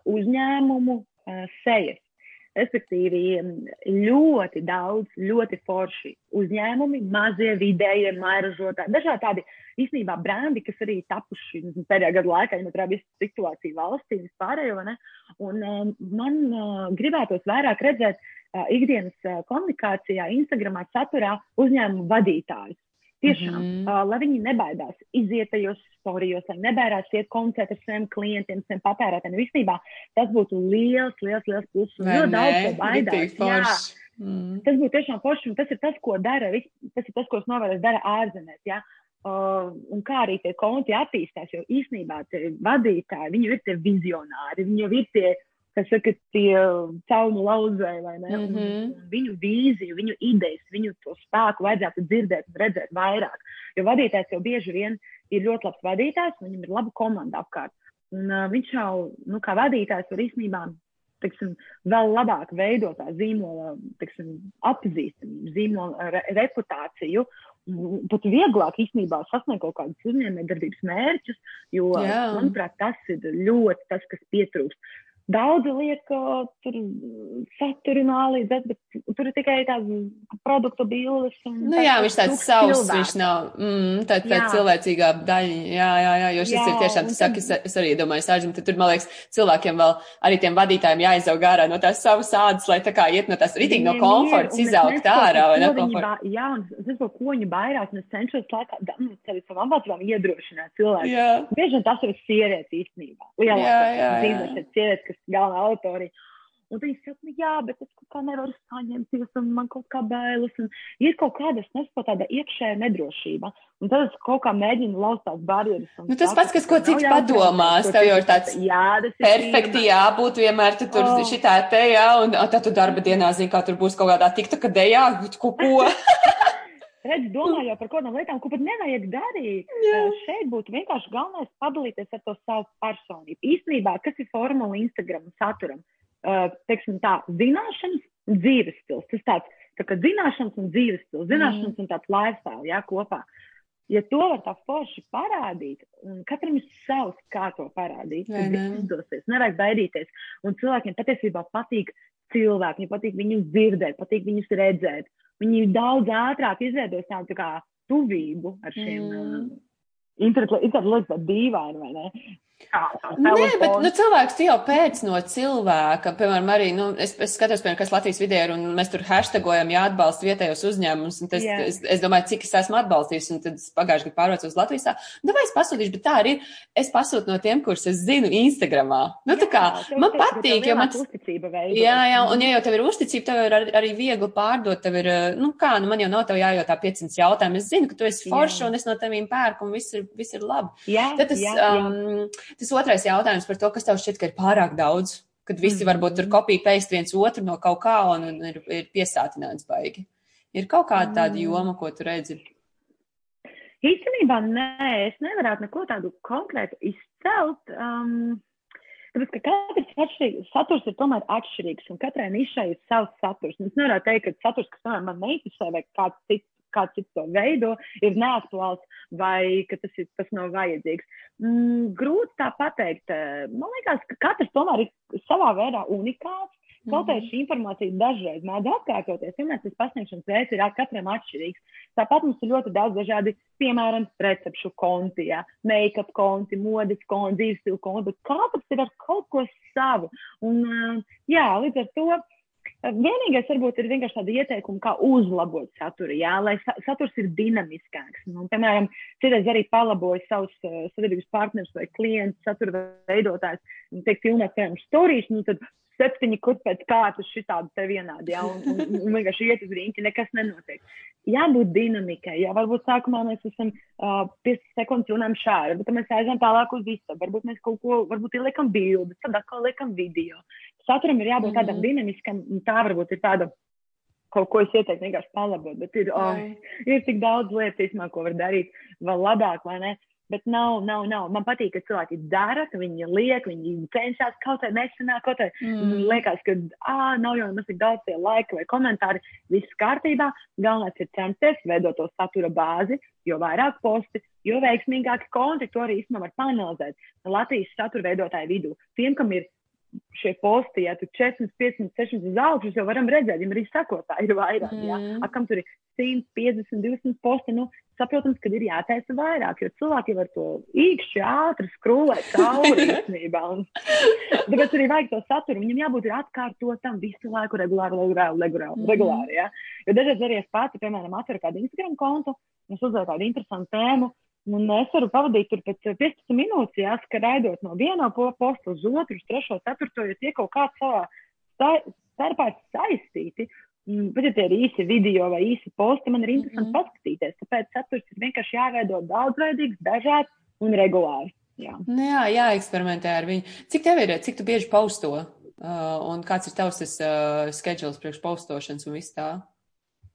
uzņēmumu sejas. Respektīvi, ļoti daudz, ļoti forši uzņēmumi, mazie, vidējie, mairažotāji, dažādi tādi īstenībā brendi, kas arī tapuši pēdējā gada laikā, ņemot vērā visu situāciju valstī un vispārējo. Un man gribētos vairāk redzēt ikdienas komunikācijā, Instagramā, saturā uzņēmumu vadītājus. Tiešām, mm -hmm. uh, lai viņi nebaidās iziet tajos storijos, lai nebaidās iet komunicēt ar saviem klientiem, saviem patērētājiem. Visnībā tas būtu liels, liels, liels pluss. Ļoti daudz ko baidās. Mm. Tas būtu tiešām forši, un tas ir tas, ko dara, tas ir tas, ko es novēroju, dara ārzemēs. Ja? Uh, un kā arī tie konti attīstās, jo īstenībā tie vadītāji, viņi ir tie vizionāri, viņi ir tie kas saka, tie caunu lauzēji, vai ne? Mm -hmm. Viņu vīziju, viņu idejas, viņu to spēku vajadzētu dzirdēt un redzēt vairāk. Jo vadītājs jau bieži vien ir ļoti labs vadītājs, viņam ir laba komanda apkārt. Un uh, viņš jau, nu, kā vadītājs var īstenībā, teiksim, vēl labāk veidot tā zīmola, teiksim, atpazīstamību, zīmola re reputāciju. Pat vieglāk īstenībā sasniegt kaut kādus uzņēmējdarbības mērķus, jo, Jā. manuprāt, tas ir ļoti tas, kas pietrūkst Daudzi liek uh, tur saturu nālīdzēt, bet tur ir tikai tādas produktu bildes. Nu jā, viņš tāds savs, cilvēks. viņš nav, mm, tā, tā cilvēcīgā daļa. Jā, jā, jā, jo šis jā, ir tiešām, tas saka, es, es arī domāju, sāģim, tad tur, man liekas, cilvēkiem vēl, arī tiem vadītājiem jāizaug ārā no tās savas ādas, lai tā kā iet no tās ritīgi no komforts, izaugt ārā, vai ne? Komfort. Jā, un es esmu ko viņa bairās, un es cenšos laikā, nu, sevi savam vācībām iedrošināt cilvēku. Bieži vien tas ir sievietes īstenībā. Lielākā dzīves sievietes, kas galvenā autori. Un viņi saka, nu, jā, bet es kaut kā nevaru saņemties, un man kaut kā bailes. Un ir kaut kāda, es nesaprotu, tāda iekšēja nedrošība. Un tad es kaut kā mēģinu lauzt tās barjeras. Nu, tas pats, kas ko cits padomās, tev jau ir tāds jā, perfekti jābūt vienmēr, tu tur oh. šitā te, jā, un tad tu darba dienā zini, kā tur būs kaut kādā tikta, ka dejā, ko. *laughs* redz, domājot par kaut kādām lietām, ko pat nevajag darīt. Jā. Šeit būtu vienkārši galvenais padalīties ar to savu personību. Īstenībā, kas ir formula Instagram saturam? Uh, teiksim tā, zināšanas, dzīves stils. Tas tāds, tā kā zināšanas un dzīves stils, zināšanas mm. un tāds lifestyle, jā, kopā. Ja to var tā forši parādīt, un katram ir savs, kā to parādīt, tad izdosies, nevajag baidīties. Un cilvēkiem patiesībā patīk cilvēki, viņiem patīk viņus dzirdēt, patīk viņus redzēt. Viņi daudz ātrāk izveidos tādu tā kā tuvību ar šiem mm. lieta dīvaina, vai ne? Nē, bet nu, cilvēks jau pēc no cilvēka, piemēram, arī, nu, es, es skatos, piemēram, kas Latvijas vidē ir, un mēs tur hashtagojam, jāatbalsta vietējos uzņēmumus, un tas, yeah. es, es domāju, cik es esmu atbalstījis, un tad pagājuši gadu pārvācos Latvijas, nu, vai es pasūtīšu, bet tā arī ir, es pasūtu no tiem, kurus es zinu Instagramā. Nu, tā kā, jā, man patīk, jo man. Jā, jā, un ja jau tev ir uzticība, tev ir arī, arī viegli pārdot, tev ir, nu, kā, nu, man jau nav tev jājautā 500 jautājumu, es zinu, ka tu esi forši, un es no tevīm pērku, un viss ir, viss ir labi. Jā, tad tas, jā, jā. Um, Tas otrais jautājums par to, kas tev šķiet, ka ir pārāk daudz, kad visi mm. varbūt tur kopija peist viens otru no kaut kā un, un ir, ir piesātināts baigi. Ir kaut kāda tāda mm. joma, ko tu redzi? Īstenībā nē, es nevarētu neko tādu konkrētu izcelt. Um, Tāpēc, ka katrs atšķirīgs, saturs ir tomēr atšķirīgs, un katrai nišai ir savs saturs. Es nevaru teikt, ka saturs, kas tomēr man neinteresē, vai kāds cits kāds cits to veido, ir neaktuāls vai ka tas, ir, tas nav vajadzīgs. Mm, grūti tā pateikt. Man liekas, ka katrs tomēr ir savā veidā unikāls. Kaut arī mhm. šī informācija dažreiz mēdz atkārtoties, vienmēr tas pasniegšanas veids ir katram atšķirīgs. Tāpat mums ir ļoti daudz dažādi, piemēram, recepšu konti, ja, make-up konti, modes konti, dzīves stilu konti, bet katrs ir ar kaut ko savu. Un, jā, līdz ar to Vienīgais varbūt ir vienkārši tāda ieteikuma, kā uzlabot saturu, jā, lai sa saturs ir dinamiskāks. Nu, piemēram, citreiz arī palaboju savus uh, sadarbības partnerus vai klientus, satura veidotājs, teikt, filmēt, piemēram, storijas, nu tad septiņi kur pēc kārtas šitādi te vienādi, jā, un, un, un vienkārši iet uz rīņķi, nekas nenotiek. Jābūt dinamikai, jā, varbūt sākumā mēs esam uh, 5 sekundes runājam šādi, bet mēs aizējām tālāk uz visu, varbūt mēs kaut ko, varbūt ieliekam bildi, tad atkal liekam video saturam ir jābūt tādam mm -hmm. dinamiskam, un tā varbūt ir tāda kaut ko es ieteiktu vienkārši palabot, bet ir, oh, ir tik daudz lietas, īstenībā, ko var darīt vēl labāk, vai ne? Bet nav, nav, nav. Man patīk, ka cilvēki dara, ka viņi liek, viņi cenšas kaut kā nesenāk, kaut kā mm. liekas, ka, ah, nav jau mums tik daudz tie laika vai komentāri. Viss kārtībā. Galvenais ir censties veidot to satura bāzi, jo vairāk posti, jo veiksmīgāki konti to arī īstenībā var panelizēt. Latvijas satura veidotāju vidū. Tiem, kam ir šie posti, ja tur 400, 500, 600 uz augšu, jau varam redzēt, ja arī sakotāji ir vairāk. Mm. Ja? A, kam tur ir 150, 200 posti, nu, saprotams, ka ir jātaisa vairāk, jo cilvēki var to īkšķi ātri skrūlēt cauri *laughs* īstenībā. *laughs* Tāpēc arī vajag to saturu. Viņam jābūt atkārtotam visu laiku regulāri, regulāri, regulāri. Mm. regulāri ja? Jo dažreiz arī es pati, piemēram, atveru kādu Instagram kontu, es uzdevu kādu interesantu tēmu, Un es varu pavadīt tur pēc 15 minūtes, jā, raidot no viena posta uz otru, uz trešo, ceturto, jo tie kaut kā savā starpā saistīti. Bet, ja tie ir īsi video vai īsi posti, man ir interesanti mm -hmm. paskatīties. Tāpēc saturs ir vienkārši jāveido daudzveidīgs, dažāds un regulārs. Jā, nu jā jāeksperimentē ar viņu. Cik tev ir, cik tu bieži posto? Uh, un kāds ir tavs uh, schedules priekš postošanas un viss tā?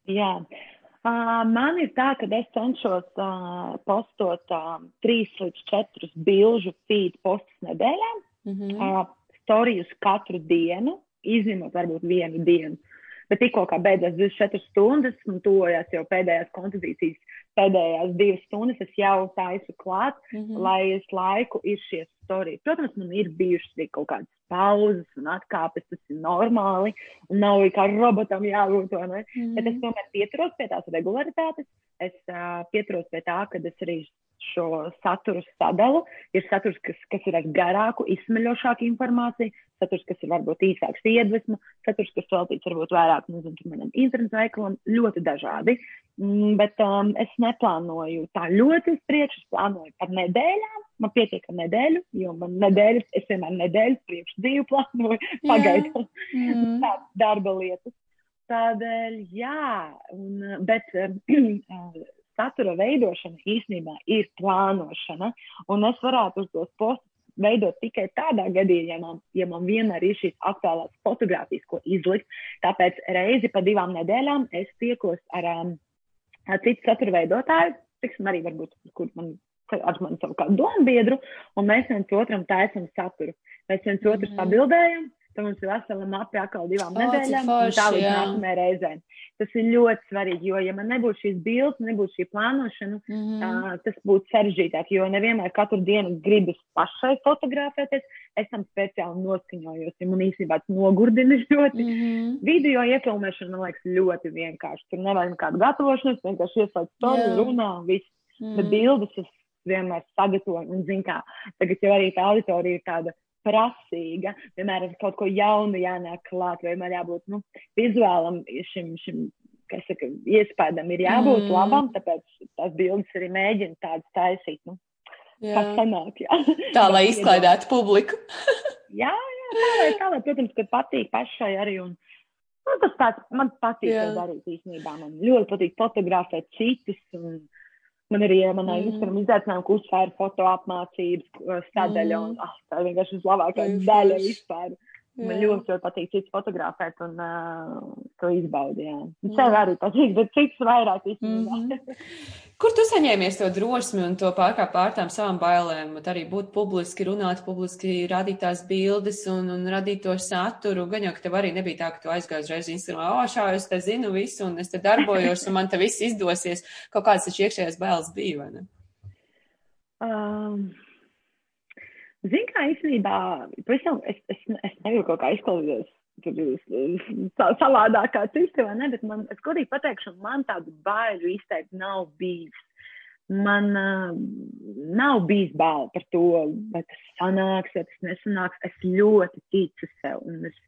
Jā, Uh, man ir tā, ka es cenšos uh, postot uh, trīs līdz četrus bilžu feed postus nedēļā, mm -hmm. uh, storijus katru dienu, izņemot varbūt vienu dienu. Bet tikko kā beidzās 24 stundas un tuvojās jau pēdējās kompozīcijas, pēdējās divas stundas, es jau taisu klāt, mm -hmm. lai es laiku ir šie storijas. Protams, man ir bijušas arī kaut kādas pauzes un atkāpes, tas ir normāli, un nav kā robotam jābūt? Mm. Bet es tomēr pieturos pie tās regularitātes, es uh, pieturos pie tā, ka es arī šo saturu sadalu. Ir saturs, kas, kas ir ar garāku, izsmeļošāku informāciju, saturs, kas ir varbūt īsāks iedvesmu, saturs, kas veltīts varbūt vairāk, nezinu, manam internetu veikalam, ļoti dažādi. Mm, bet um, es neplānoju tā ļoti uz priekšu, es plānoju par nedēļām. Man pietiek ar nedēļu, jo man nedēļas, es vienmēr nedēļas priekš dzīvi plānoju, pagaidām mm. *laughs* tādas darba lietas. Tādēļ, jā, un, bet *clears throat* satura veidošana īstenībā ir plānošana, un es varētu uz tos postus veidot tikai tādā gadījumā, ja man, ja man vienmēr ir šīs aktuālās fotogrāfijas, ko izlikt. Tāpēc reizi pa divām nedēļām es tiekos ar um, citu satura veidotāju, tiksim arī varbūt, kur man ar mani savu kādu domu biedru, un mēs viens otram taisam saturu. Mēs viens otru mm. pabildējam, tad mums ir vesela mape atkal divām oh, nedēļām, forši, un tā līdz nākamajai reizē. Tas ir ļoti svarīgi, jo, ja man nebūtu šīs bildes, nebūtu šī plānošana, mm uh, tas būtu sarežģītāk, jo nevienmēr katru dienu gribas pašai fotografēties. Es tam speciāli noskaņojos, ja man īstenībā tas nogurdina *laughs* ļoti. Mm -hmm. Video iefilmēšana, man liekas, ļoti vienkārši. Tur nevajag nekādu gatavošanos, vienkārši ieslēdz storiju, runā un viss. Mm. Bet bildes es vienmēr sagatavoju un zinu, kā tagad jau arī tā auditorija ir tāda prasīga, vienmēr ir kaut ko jaunu jānāk klāt, vienmēr jābūt nu, vizuālam šim, šim kas saka, iespējam ir jābūt mm. labam, tāpēc tās bildes arī mēģina tādas taisīt. Nu, jā. Kā sanāk, jā. *laughs* Tā, lai *laughs* izklaidētu publiku. *laughs* jā, jā, tā lai, tā lai, protams, ka patīk pašai arī. Un, nu, tas tāds, man patīk to darīt īstenībā. Man ļoti patīk fotografēt citus. Un, Man arī manā mm. Instagram izaicinājuma kursā ir foto apmācības sadaļa, mm. un oh, tā ir vienkārši vislabākā daļa vispār. Jā. Man ļoti, ļoti patīk cits fotografēt un uh, to izbaudīt. Sev arī patīk, bet cits vairāk īstenībā. Mm -hmm. Kur tu saņēmies to drosmi un to pārkāpt pār tām savām bailēm, arī būt publiski, runāt publiski, radīt tās bildes un, un radīt to saturu? Gan jau, ka tev arī nebija tā, ka tu aizgāji uzreiz Instagramā, o, šā es te zinu visu un es te darbojos un man te viss izdosies. Kaut kādas taču iekšējās bailes bija, vai ne? Um. Zini, kā īstenībā, pavisam, es, es, es negribu kaut kā izklausīties tur savādāk kā citi, vai ne, bet man, es godīgi pateikšu, man tādu baiļu izteikt nav bijis. Man uh, nav bijis bail par to, vai tas sanāks, vai tas nesanāks. Es ļoti ticu sev, un es,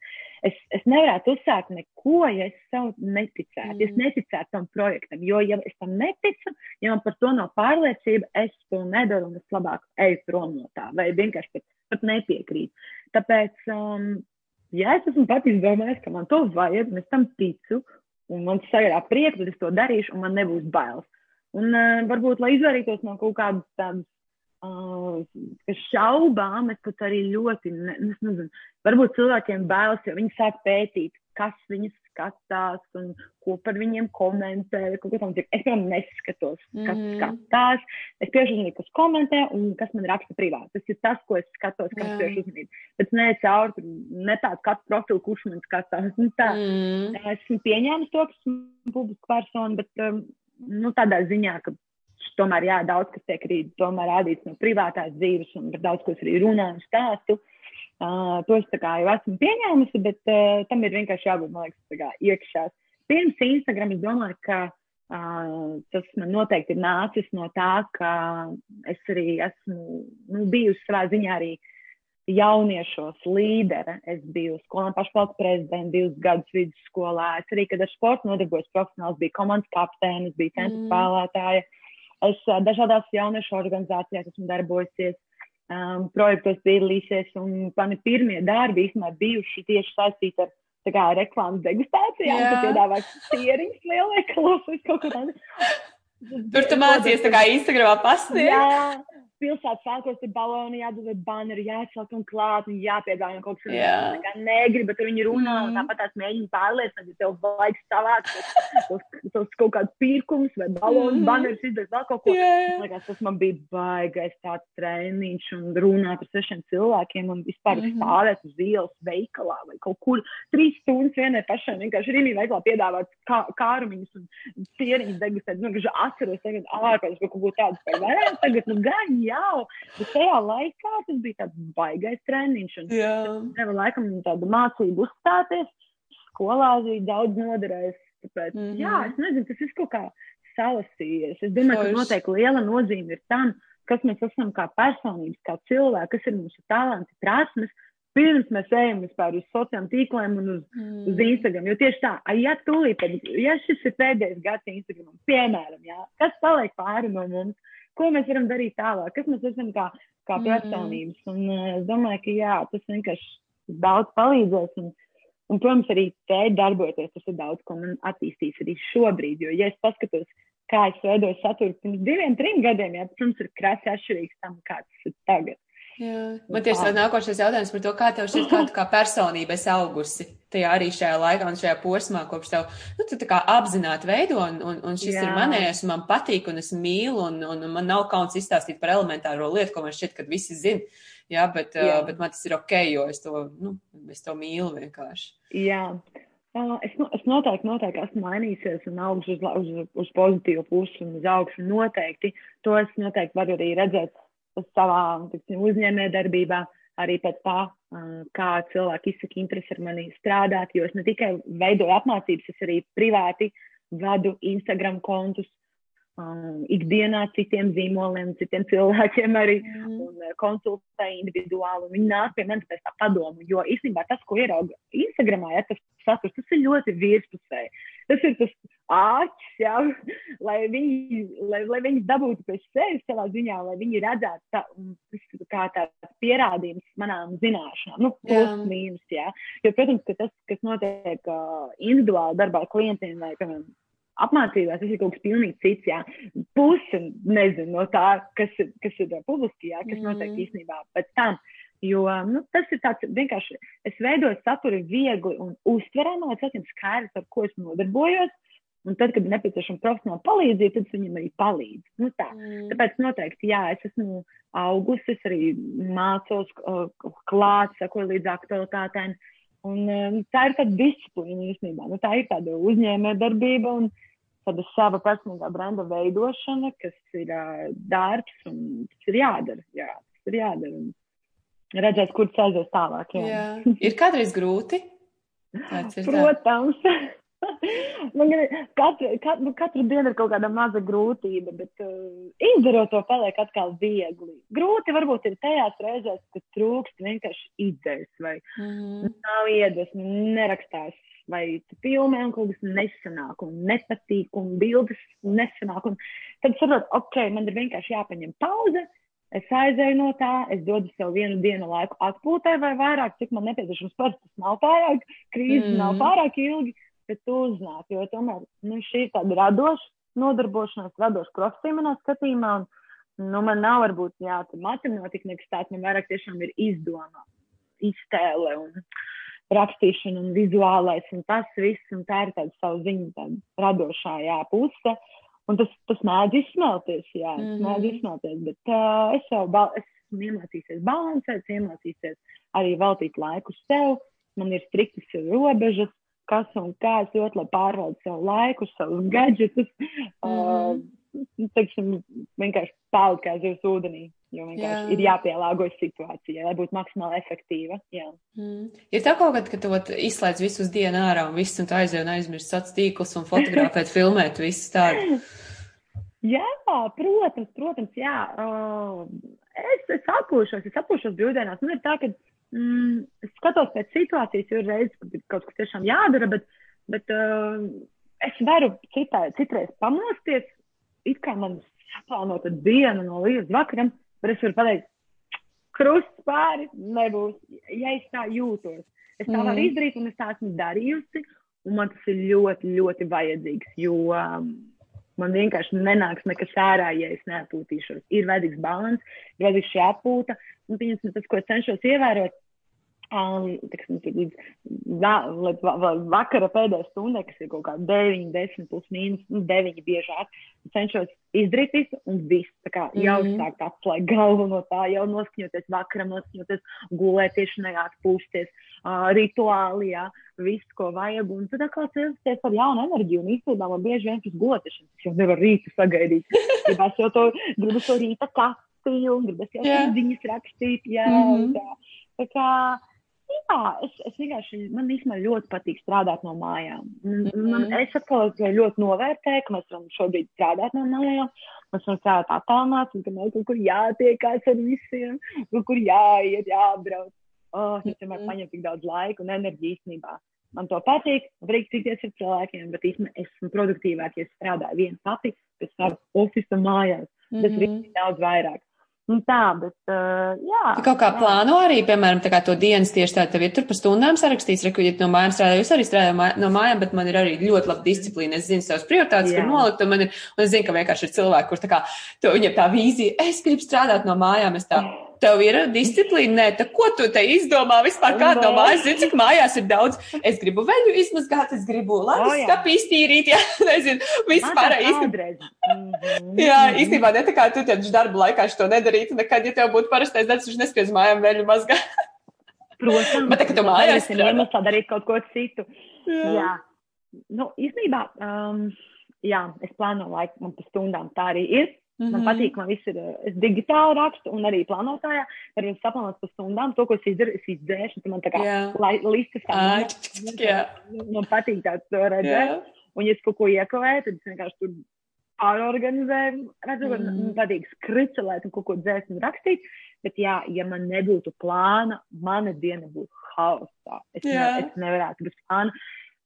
es, es nevarētu uzsākt neko, ja es sev neticētu, mm. es neticētu tam projektam. Jo, ja es tam neticu, ja man par to nav pārliecība, es to nedaru un es labāk eju prom no tā, vai vienkārši pat, pat nepiekrītu. Tāpēc, um, ja es esmu pat izdomājis, ka man to vajag, un es tam ticu, un man sagādā prieku, tad es to darīšu, un man nebūs bailes. Un uh, varbūt, lai izvairītos no kaut kādas tādas Uh, šaubām, es pat arī ļoti, ne, es nezinu, varbūt cilvēkiem bailes, jo viņi sāk pētīt, kas viņus skatās un ko par viņiem komentē. Es, piemēram, neskatos, kas mm skatās. Es pievēršu uzmanību, kas komentē un kas man raksta privāti. Tas ir tas, ko es skatos, kas yeah. pievērš uzmanību. Bet ne caur, ne tāds katru profilu, kurš man skatās. Nu, tā, mm. -hmm. Esmu pieņēmis to, ka esmu publiska persona, bet um, nu, tādā ziņā, ka tomēr jā, daudz kas tiek arī rādīts no privātās dzīves, un par daudz ko es arī runāju un stāstu. Uh, to es jau esmu pieņēmusi, bet uh, tam ir vienkārši jābūt, liekas, kā iekšās. Pirms Instagram es domāju, ka uh, tas man noteikti ir nācis no tā, ka es arī esmu nu, bijusi savā ziņā arī jauniešos līdere. Es biju skolā pašvalsts prezidents, divus gadus vidusskolā. Es arī, kad ar sportu nodarbojos profesionāls, biju komandas kapteinis, biju centra mm. Es dažādās jauniešu organizācijās esmu darbojusies, um, projektos piedalīsies, un mani pirmie darbi īstenībā bijuši tieši saistīti ar kā reklāmas degustācijām, kad piedāvā sieriņus lielveikalos vai kaut ko tādu. Tur tu mācījies tā kā Instagramā pasniegt. Pilsētas sākos ir baloni, jādod baneri, jāsāk un klāt, un jāpiedāvā kaut kas, yeah. kā negribu, bet viņi runā, mm. un tāpat tās mēģina pārliecināt, ja tev vajag savākt *laughs* tos, tos kaut kādus pirkumus vai balonu, mm. banerus, izdarīt vēl kaut ko. Yeah. Liekas, tas man bija baigais tāds treniņš un runāt ar sešiem cilvēkiem un vispār mm stāvēt uz ielas veikalā vai kaut kur trīs stundas vienai pašai vienkārši rīmī veikalā piedāvāt kā, kārumiņus un cieriņus degustēt. Nu, atceros tagad ārpēc, ka kaut ko tādu par varētu tagad, nu gan jau, bet tajā laikā tas bija tāds baigais treniņš. Nevar laikam tādu mācību uzstāties. Skolā arī daudz noderēs. Tāpēc, mm -hmm. jā, es nezinu, tas ir kaut kā salasījies. Es domāju, Forši. ka noteikti liela nozīme ir tam, kas mēs esam kā personības, kā cilvēki, kas ir mūsu talanti, prasmes, pirms mēs ejam vispār uz sociāliem tīkliem un uz, mm. uz Instagram. Jo tieši tā, ja tūlīt, ja šis ir pēdējais gads Instagram, piemēram, jā, kas paliek pāri no mums, ko mēs varam darīt tālāk, kas mēs esam kā, kā mm. personības. Mm. Un uh, es domāju, ka jā, tas vienkārši daudz palīdzēs. Un, un, protams, arī te darbojoties, tas ir daudz, ko man attīstīs arī šobrīd. Jo, ja es paskatos, kā es veidoju saturu pirms diviem, trim gadiem, jā, protams, ir krasi atšķirīgs tam, kāds tas ir tagad. Jā. Man tieši tāds nākošais jautājums par to, kā tev šķiet, *clears throat* kā kā personība esi augusi tajā arī šajā laikā un šajā posmā, kopš tev, nu, tā kā apzināti veido, un, un, un šis Jā. ir manējais, un man patīk, un es mīlu, un, un man nav kauns izstāstīt par elementāro lietu, ko man šķiet, ka visi zina. Jā, bet, Jā. Uh, bet man tas ir ok, jo es to, nu, es to mīlu vienkārši. Jā. Uh, es, es noteikti, noteikti esmu mainījusies un augšu uz, uz, uz pozitīvu pusi un uz augšu. Noteikti to es noteikti varu arī redzēt savā uzņēmē darbībā, arī pēc tā, kā cilvēki izsaka interesi ar mani strādāt, jo es ne tikai veidoju apmācības, es arī privāti vadu Instagram kontus, um, ikdienā citiem zīmoliem, citiem cilvēkiem arī mm. un konsultēju individuāli. Viņi nāk pie manis pēc tā padomu, jo īstenībā tas, ko ierauga Instagramā, ja tas saturs, tas ir ļoti virspusēji. Tas ir tas āķis, jā, lai viņi, lai, lai viņi dabūtu pēc sevis savā ziņā, lai viņi redzētu tā, kā tāds pierādījums manām zināšanām, nu, plus mīnus, jā. Jo, protams, ka tas, kas notiek uh, individuāli darbā ar klientiem vai, piemēram, apmācībās, tas ir kaut kas pilnīgi cits, jā. Puse, nezinu, no tā, kas, kas ir publiski, jā, kas notiek mm. īstenībā pēc tam. Jo nu, tas ir tāds vienkārši, es veidoju saturu viegli un uztverami, lai cilvēkiem skaidrs, ar ko es nodarbojos. Un tad, kad ir nepieciešama profesionāla palīdzība, tad viņam arī palīdzu. Nu, tā. mm. Tāpēc noteikti, jā, es esmu augusi, es arī mācos klāt, sekoju līdz aktualitātēm. Un, um, tā ir tāda disciplīna īstenībā. Nu, tā ir tāda uzņēmē darbība un tāda sava personīgā brenda veidošana, kas ir uh, darbs un tas ir jādara. Jā, tas ir jādara. Un, redzēt, kur aizies tālāk. Jā. Jā. Ir kādreiz grūti? Protams. *laughs* Man ir katru, katru, nu, katru dienu ir kaut kāda maza grūtība, bet uh, izdarot to paliek atkal viegli. Grūti varbūt ir tajās reizēs, kad trūkst vienkārši idejas vai mm. nav iedvesmu, nerakstās vai filmē un kaut kas nesanāk un nepatīk un bildes nesanāk. Un tad saprot, ok, man ir vienkārši jāpaņem pauze Es aizēju no tā, es dodu sev vienu dienu laiku atpūtai vai vairāk, cik man nepieciešams. Parasti tas nav pārāk, krīze mm. nav pārāk ilgi, bet tu uznāk, jo tomēr nu, šī ir tāda radoša nodarbošanās, radoša profesija manā skatījumā. Un, nu, man nav varbūt jā, matemātika nekas tāds, man vairāk tiešām ir izdoma, iztēle un rakstīšana un vizuālais un tas viss, un tā ir tāda savu ziņu tāda radošā jā, puse. Uh, Un tas, tas mēdz izsmelties, jā, mm -hmm. mēdz izsmelties, bet uh, es jau esmu iemācījusies balansēt, iemācījusies arī veltīt laiku sev. Man ir striktas robežas, kas un kā es ļoti labi pārvaldu savu laiku, savus gadgetus. Mm -hmm. uh, teiksim, vienkārši peld kā zivs ūdenī. Jo vienkārši jā. ir jāpielāgojas situācijai, lai būtu maksimāli efektīva. Jā. Mm. Ir tā kaut kad, ka tu izslēdz visu uz dienu ārā un viss, un aizjūti un aizmirsti sociālos tīklus un fotografēt, *laughs* filmēt visu tādu. Jā, protams, protams, jā. Uh, es, es atpūšos, es atpūšos brīvdienās. Man ir tā, ka mm, es skatos pēc situācijas, jo kad kaut kas tiešām jādara, bet, bet uh, es varu citā, citreiz pamosties, it kā man saplānota diena no līdz vakaram, bet es varu pateikt, krusts pāri nebūs, ja es tā jūtos. Es tā mm. varu izdarīt, un es tā esmu darījusi, un man tas ir ļoti, ļoti vajadzīgs, jo um, man vienkārši nenāks nekas ārā, ja es neatpūtīšos. Ir vajadzīgs balans, ir vajadzīgs šī atpūta, un tas, ko es cenšos ievērot, Um, tiksim, līdz, va, līdz va, va, vakara pēdējā stundai, kas ir kaut kā 9, 10, plus mīnus, nu, 9 biežāk, cenšos izdarīt visu un visu. Tā kā jau -hmm. sākt atslēgt galvu no tā, jau noskaņoties vakaram, noskaņoties gulēt, tieši neatpūsties, uh, rituāli, jā, visu, ko vajag. Un tad atkal celsties ar jaunu enerģiju un īstenībā man bieži vien tas gulēšana, tas jau nevar rītu sagaidīt. *laughs* Gribas jau to, gribas to rīta kafiju, gribas jau yeah. ziņas rakstīt, jā, mm -hmm. tā. Tā kā, Jā, es, es vienkārši, man īstenībā ļoti patīk strādāt no mājām. Man, mm -hmm. Es atkal ļoti novērtēju, ka mēs varam šobrīd strādāt no mājām. Mēs varam strādāt attālināti, ka mēs kaut kur jātiekās ar visiem, kaut kur jāiet, jābrauc. Oh, es vienmēr mm -hmm. paņemu tik daudz laika un enerģiju īstenībā. Man to patīk, patīk tikties ar cilvēkiem, bet īstenībā es esmu produktīvāk, ja strādāju viens pati, pēc tam oficiālā mājās. Tas mm -hmm. ir daudz vairāk. Un tā, bet, uh, jā. Tu kaut kā jā. plāno arī, piemēram, tā kā to dienas tieši tā, tev ir tur pa stundām sarakstīts, reku, ja no mājām strādāju, es arī strādāju no mājām, bet man ir arī ļoti laba disciplīna. Es zinu savas prioritātes, jā. kur nolikt, un man ir, un es zinu, ka vienkārši ir cilvēki, kur tā kā, to viņam tā vīzija, es gribu strādāt no mājām, es tā. Jā tev ir disciplīna, nē, tā ko tu te izdomā vispār kādā no mājas, zini, cik mājās ir daudz. Es gribu veļu izmazgāt, es gribu labi skatu iztīrīt, *laughs* jā, nezinu, vispār īstenībā. *laughs* jā, īstenībā ne tā kā tu tieši darba laikā šo nedarītu, nekad, ja tev būtu parastais darbs, viņš nespies mājām veļu mazgāt. *laughs* Protams. Bet tā, ka tu mājās ir iemesls darīt kaut ko citu. Jā. jā. Nu, īstenībā, um, jā, es plānoju laiku, man pa stundām tā arī ir. Mm -hmm. Man mhm. patīk, man viss ir, es digitāli rakstu un arī plānotājā, arī saplānot pa stundām, to, ko es izdaru, es izdzēšu, man tā kā yeah. listas kā. Yeah. Man patīk tāds to redzēt. Yeah. Un, ja es kaut ko iekavēju, tad es vienkārši tur pārorganizēju, redzu, mm. -hmm. man patīk skricelēt un kaut ko dzēst un rakstīt. Bet, jā, ja man nebūtu plāna, mana diena būtu haosā. Es, yeah. ne, es nevarētu bez plāna.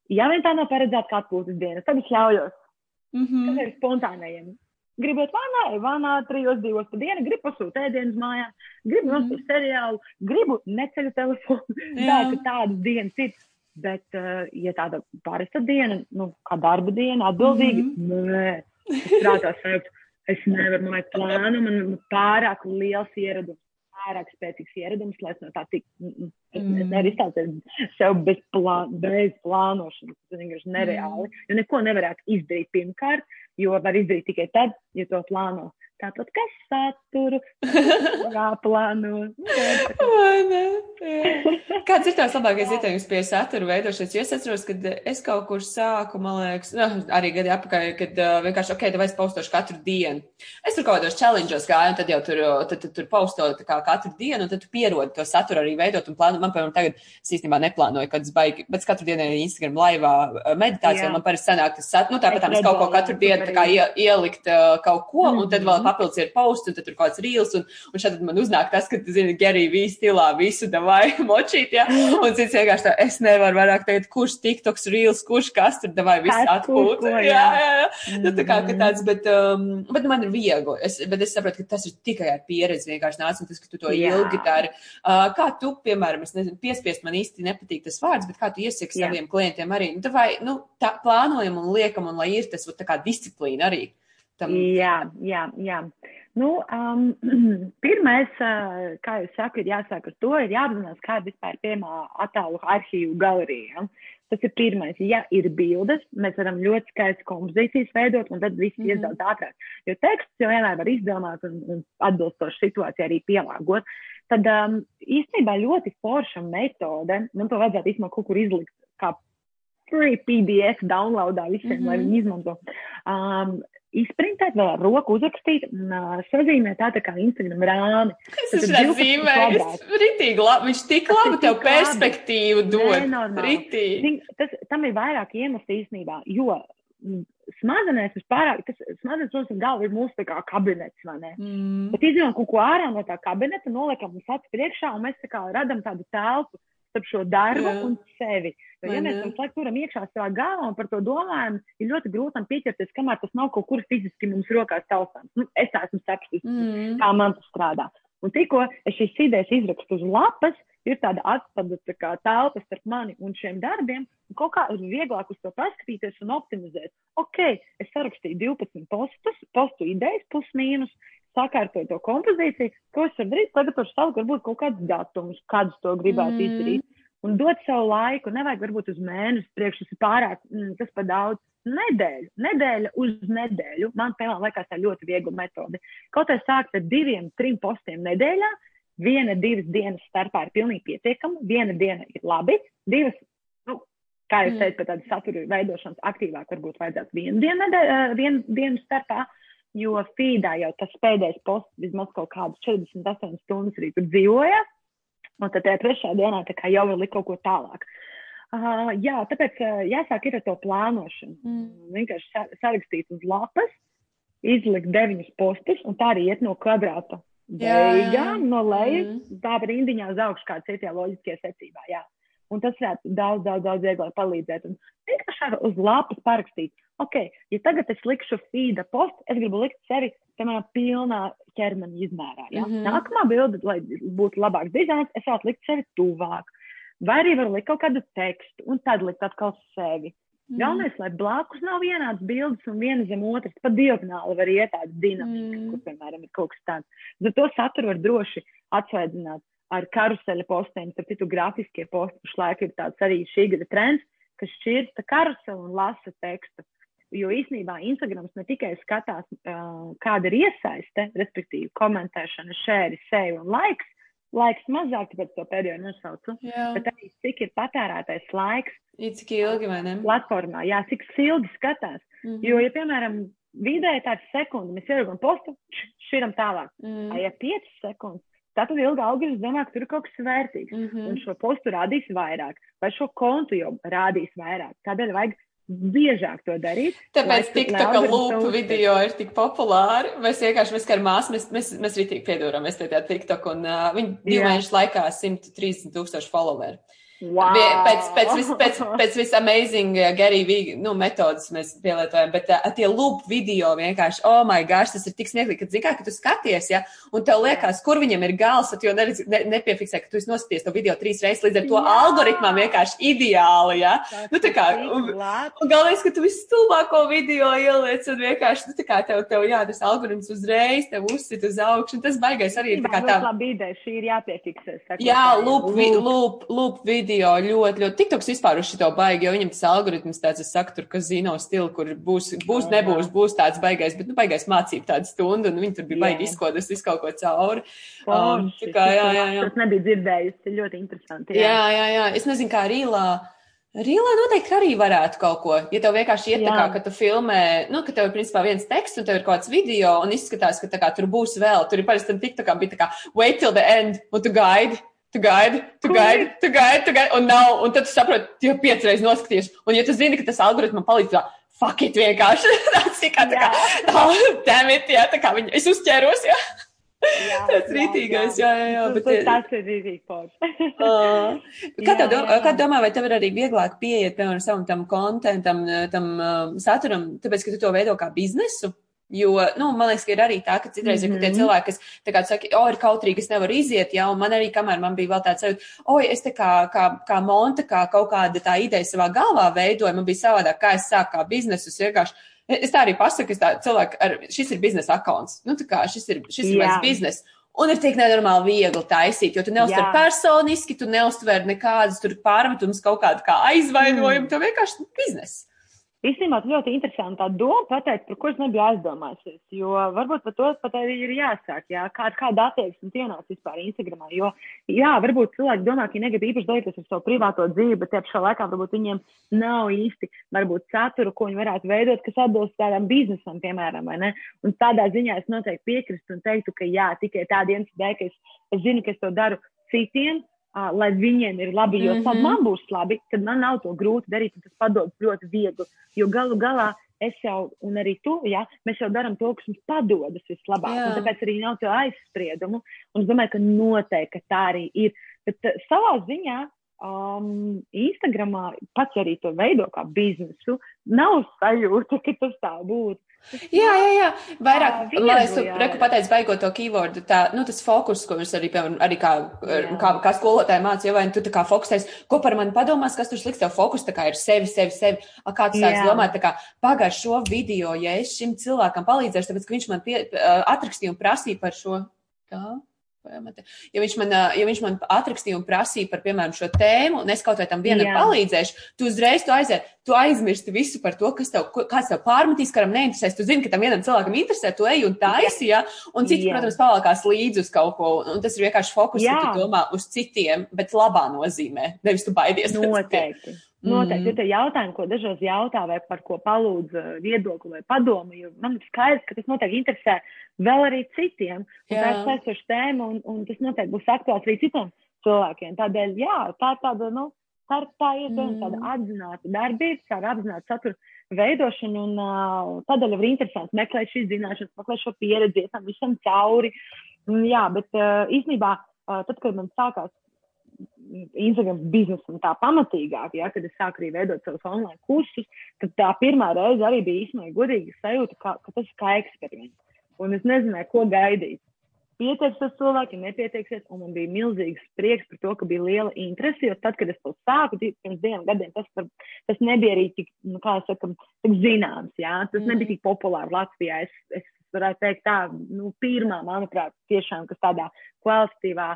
Ja vien tā nav paredzēta kā atpūtas diena, tad es ļaujos. Mm -hmm. Tas ir spontānajiem Gribat vanā, vanā trijos, divos pa dienu, gribu pasūt ēdienas mājā, gribu mm. nosūt seriālu, gribu neceļu telefonu. *laughs* Tā, ka tādas dienas ir. Bet, uh, ja tāda parasta diena, nu, kā darba diena, atbildīga, mm -hmm. nē, prātā sajūtu, es nevaru, man vajag plānu, man pārāk liels ieradums pārāk spēcīgs ieradums, lai es no tā tik, mm, es, mm. es nevaru iztēloties sev bez, plā, bez plānošanas, tas ir vienkārši nereāli, mm. jo neko nevarētu izdarīt pirmkārt, jo var izdarīt tikai tad, ja to plāno. Tātad, kas saturu *laughs* jāplāno? Kāds ir tās labākais ieteikums pie satura veidošanas? Jo es atceros, kad es kaut kur sāku, man liekas, nu, arī gadi apakaļ, kad uh, vienkārši, ok, tev es paustošu katru dienu. Es tur kaut kādos challengeos gāju, un tad jau tur, tad, tad tur paustoju kā katru dienu, un tad tu pierodi to saturu arī veidot un plānot. Man, piemēram, tagad es īstenībā neplānoju, kad es baigi, bet katru dienu ir Instagram laivā meditācija, un man parasti sanāk tas sat, nu tāpat tā, es kaut ko katru dienu tā kā ielikt uh, kaut ko, un tad vēl papildus ir posts, un tad tur kaut kāds rīls, un, un šādi man uznāk tas, ka, zini, Gerī vīs stilā visu davai *laughs* močīt, ja, un cits vienkārši tā, es nevaru vairāk teikt, kurš tiktoks rīls, kurš kas tur davai visu atpūt. Jā, jā, jā. Mm. Nu, tā kā, ka tāds, bet, um, bet man ir viegli, es, bet es saprotu, ka tas ir tikai ar pieredzi vienkārši nāc, un tas, ka tu to jā. ilgi dari. Uh, kā tu, piemēram, es nezinu, piespiest man īsti nepatīk tas vārds, bet kā tu iesaki saviem klientiem arī, nu, vai, nu, tā plānojam un liekam, un lai ir tas, tā kā disciplīna arī tam? Jā, jā, jā. Nu, um, *clears throat* pirmais, uh, kā jau saku, ir jāsāk ar to, ir jāapzinās, kāda vispār ir pirmā attēlu arhīvu galerija. Tas ir pirmais. Ja ir bildes, mēs varam ļoti skaistas kompozīcijas veidot, un tad viss mm -hmm. daudz ātrāk. Jo teksts jau vienmēr var izdomāt un, un atbilstoši situācijai arī pielāgot. Tad um, īstenībā ļoti forša metode, man to vajadzētu īstenībā kaut kur izlikt kā free PDF downloadā visiem, mm -hmm. lai viņi izmanto. Um, izprintēt, vēl ar roku uzrakstīt un uh, sazīmēt tā, tā kā Instagram rāmi. Es esmu zīmējis, ritīgi labi, viņš tik labi tev perspektīvu dod. Ritīgi. Tas, tam ir vairāk iemesli īstenībā, jo smadzenēs vispār, tas smadzenes, protams, galva ir mūsu kā kabinets, vai ne? Mm. Bet izņemam kaut ko ārā no tā kabineta, noliekam uz acu priekšā un mēs tā kā radam tādu telpu starp šo darbu Jā. un sevi. Jo, ja mēs tam laikam turam iekšā savā galvā un par to domājam, ir ļoti grūti tam pieķerties, kamēr tas nav kaut kur fiziski mums rokās taustāms. Nu, es tā esmu sapratis, mm. kā man tas strādā. Un tikko es šīs idejas izrakstu uz lapas, ir tāda atspēda tā kā telpa starp mani un šiem darbiem, un kaut kā ir vieglāk uz to paskatīties un optimizēt. Ok, es sarakstīju 12 postus, postu idejas, plus mīnus, sakārtoju to kompozīciju, ko es varu darīt, sagatavošu savu, varbūt kaut kādus datumus, kādus to gribētu mm. izdarīt. Un dot savu laiku, nevajag varbūt uz mēnesi priekš, tas ir pārāk, mm, tas pa daudz. Nedēļu, nedēļa uz nedēļu. Man, piemēram, liekas, tā ļoti viegla metode. Kaut kā sākt ar diviem, trim postiem nedēļā, viena, divas dienas starpā ir pilnīgi pietiekama, viena diena ir labi, divas, nu, kā jau mm. teicu, pēc tādas satura veidošanas aktīvāk varbūt vajadzētu vienu dienu, nedēļ, vienu dienu starpā, jo feedā jau tas pēdējais posts vismaz kaut kādas 48 stundas arī tur dzīvoja, un tad tajā trešajā dienā jau var likt kaut ko tālāk. Uh, jā, tāpēc uh, jāsāk ar to plānošanu. Mm. Vienkārši sarakstīt uz lapas, izlikt deviņus postus, un tā arī iet no kvadrāta beigām, no lejas, mm. tā par indiņā uz augšu, kā citā loģiskajā secībā. Jā. Un tas varētu daudz, daudz, daudz vieglāk palīdzēt. Un vienkārši uz lapas parakstīt, ok, ja tagad es likšu feeda postu, es gribu likt sevi, piemēram, pilnā ķermeņa izmērā. Ja? Mm -hmm. Nākamā bilde, lai būtu labāks dizains, es varētu likt sevi tuvāk. Vai arī var likt kaut kādu tekstu un tad likt atkal sevi. Mm. Galvenais, lai blakus nav vienāds bildes un viena zem otras, pa diagonāli var iet tāda dinamika, mm. kur, piemēram, ir kaut kas tāds. Tad to saturu var droši atsveidzināt ar karuseļa postiem, tad citu grafiskie posti pašlaik ir tāds arī šī gada trends, kas šķirsta karuseli un lasa tekstu. Jo īsnībā Instagrams ne tikai skatās, kāda ir iesaiste, respektīvi komentēšana, šēri, seju un laiks, laiks mazāk, tāpēc to pēdējo nosaucu. Jā. Bet arī cik ir patērētais laiks. Ir cik ilgi, vai ne? Platformā, jā, cik ilgi skatās. Mm -hmm. Jo, ja, piemēram, vidēji tāds sekundi, mēs ieraugam postu, širam tālāk. Mm. Ja 5 sekundes, tad ilgi algoritms domā, ka tur ir kaut kas vērtīgs. Mm -hmm. Un šo postu rādīs vairāk, vai šo kontu jau rādīs vairāk. Tādēļ vajag biežāk to darīt. Tāpēc TikTok lūpu video ir tik populāri. Mēs vienkārši, mēs kā ar māsu, mēs, mēs, mēs tik piedūramies pie tā TikTok un uh, viņi divu mēnešu laikā 130 tūkstoši followeri. Wow. Pēc, pēc, vis, pēc, pēc visamazing uh, Gary Vee nu, metodas mēs pielietojam, bet uh, tie loop video vienkārši, oh my gosh, tas ir tik smieklīgi, ka, zin kā, ka tu skaties, ja, un tev liekas, kur viņam ir gals, jo neredz, ne, nepiefiksē, ka tu esi noskaties to video trīs reizes, līdz ar to Jā. algoritmām vienkārši ideāli, ja. Tā, nu, tā kā, un, un galvenais, ka tu visstulbāko video ieliec, un vienkārši, nu, tā kā tev, tev, jā, tas algoritms uzreiz tev uzsit uz augšu, un tas baigais arī ir tā kā tā. Ideja, šī ir jāpiefiksē. Jā, loop, loop, loop video video ļoti, ļoti. TikToks vispār uz šito baigi, jo viņam tas algoritms tāds, es saku, tur, ka zino stilu, kur būs, būs nebūs, būs tāds baigais, bet, nu, baigais mācību tādu stundu, un viņi tur bija baigi izkodas visu kaut ko cauri. Um, tā kā, jā, jā, jā. Tas nebija dzirdējusi, ļoti interesanti. Jā. jā, jā, jā. Es nezinu, kā Rīlā. Rīlā noteikti arī varētu kaut ko. Ja tev vienkārši iet tā kā, ka tu filmē, nu, ka tev ir principā viens teksts un tev ir kaut kāds video un izskatās, ka tā kā tur būs vēl. Tur ir parasti tam tik tā kā bija tā kā wait till the end un tu gaidi tu gaidi, tu gaidi, tu gaidi, tu gaidi, un nav, un tad tu saproti, tu jau piecreiz noskaties. Un, ja tu zini, ka tas algoritmam palīdz, tā, fuck it vienkārši. *laughs* Tas ir kā tā kā, *laughs* damn it, jā, tā kā viņa, es uzķēros, jā. Jā, *laughs* tas rītīgais, jā, jā, jā. Bet, tas ir rītīgi forši. kā tev dom, kā domā, vai tev ir arī vieglāk pieiet, piemēram, savam tam kontentam, tam saturam, tāpēc, ka tu to veido kā biznesu? Jo, nu, man liekas, ka ir arī tā, ka citreiz mm -hmm. ir tie cilvēki, kas, tā kā, saka, o, ir kautrīgi, es nevaru iziet, ja, un man arī, kamēr man bija vēl tāds, o, es te kā, kā, kā monta, kā kaut kāda tā ideja savā galvā veidoju, man bija savādāk, kā es sāku kā biznesu, es vienkārši, es tā arī pasaku, es tā cilvēku, ar, šis ir biznesa akauns, nu, tā kā, šis ir, šis ir mans biznes. Un ir tik nenormāli viegli taisīt, jo tu neuztver Jā. personiski, tu neuztver nekādas pārmetumus, kaut kādu kā aizvainojumu, mm. tev vienkārši biznesa. Īstenībā ļoti interesanti tā doma pateikt, par ko es nebiju aizdomājusies, jo varbūt par to pat arī ir jāsāk, jā, kā, kāda attieksme pienāca vispār Instagramā, jo, jā, varbūt cilvēki domā, ka negrib īpaši dalīties ar savu privāto dzīvi, bet tie pašā laikā varbūt viņiem nav īsti, varbūt saturu, ko viņi varētu veidot, kas atbilst tādam biznesam, piemēram, vai ne? Un tādā ziņā es noteikti piekristu un teiktu, ka jā, tikai tāda iemesla dēļ, ka es, es zinu, ka es to daru citiem, uh, lai viņiem ir labi, jo mm -hmm. man būs labi, tad man nav to grūti darīt, un tas padodas ļoti viegli. Jo galu galā es jau, un arī tu, ja, mēs jau darām to, kas mums padodas vislabāk, Jā. un tāpēc arī nav to aizspriedumu, un es domāju, ka noteikti ka tā arī ir. Bet uh, savā ziņā um, Instagramā pats arī to veido kā biznesu, nav sajūta, ka tas tā būtu. Jā, jā, jā. Vairāk, ah, man liekas, tu reku pateici baigot to keywordu, tā, nu, tas fokus, ko mēs arī, piemēram, arī kā, jā. kā, kā skolotāji mācīja, vai tu tā kā fokusēs, ko par mani padomās, kas tur sliks, tev fokus tā kā ir sevi, sevi, sevi. A, kā tu sāc domāt, tā kā pagājuši šo video, ja es šim cilvēkam palīdzēšu, tāpēc, ka viņš man pie, atrakstīja un prasīja par šo. Tā. Ja viņš, man, ja viņš man atrakstīja un prasīja par, piemēram, šo tēmu, un es kaut vai tam vienam Jā. palīdzēšu, tu uzreiz tu aiziet, tu aizmirsti visu par to, kas tev, kāds tev pārmetīs, karam neinteresēs. Tu zini, ka tam vienam cilvēkam interesē, tu ej un taisi, ja, un cits, Jā. protams, pavalkās līdzi uz kaut ko, un tas ir vienkārši fokus, ja tu domā uz citiem, bet labā nozīmē, nevis tu baidies. Noteikti. Noteikti ir tie jautājumi, ko dažos jautā, vai par ko palūdz uh, viedokli vai padomu, man ir skaidrs, ka tas noteikti interesē vēl arī citiem. Tā ir saistoša tēma, un, un tas noteikti būs aktuāls arī citiem cilvēkiem. Tādēļ, jā, tā ir tāda, nu, tā, tā ir mm. tāda apzināta darbība, tā ir apzināta satura veidošana, un uh, tādēļ ir interesanti meklēt šīs zināšanas, meklēt šo pieredzi, tam visam cauri. Un, jā, bet uh, īstenībā, uh, tad, kad man sākās Instagram biznesam tā pamatīgāk, ja, kad es sāku arī veidot savus online kursus, tad tā pirmā reize arī bija īstenībā godīga sajūta, ka, ka tas ir kā eksperiments. Un es nezināju, ko gaidīt. Pieteiksies cilvēki, nepieteiksies, un man bija milzīgs prieks par to, ka bija liela interese, jo tad, kad es to sāku, pirms diviem gadiem, tas, par, tas nebija arī tik, nu, kā saka, tik zināms, jā, tas mm. nebija tik populāri Latvijā. Es, es varētu teikt, tā, nu, pirmā, manuprāt, tiešām, kas tādā kvalitatīvā,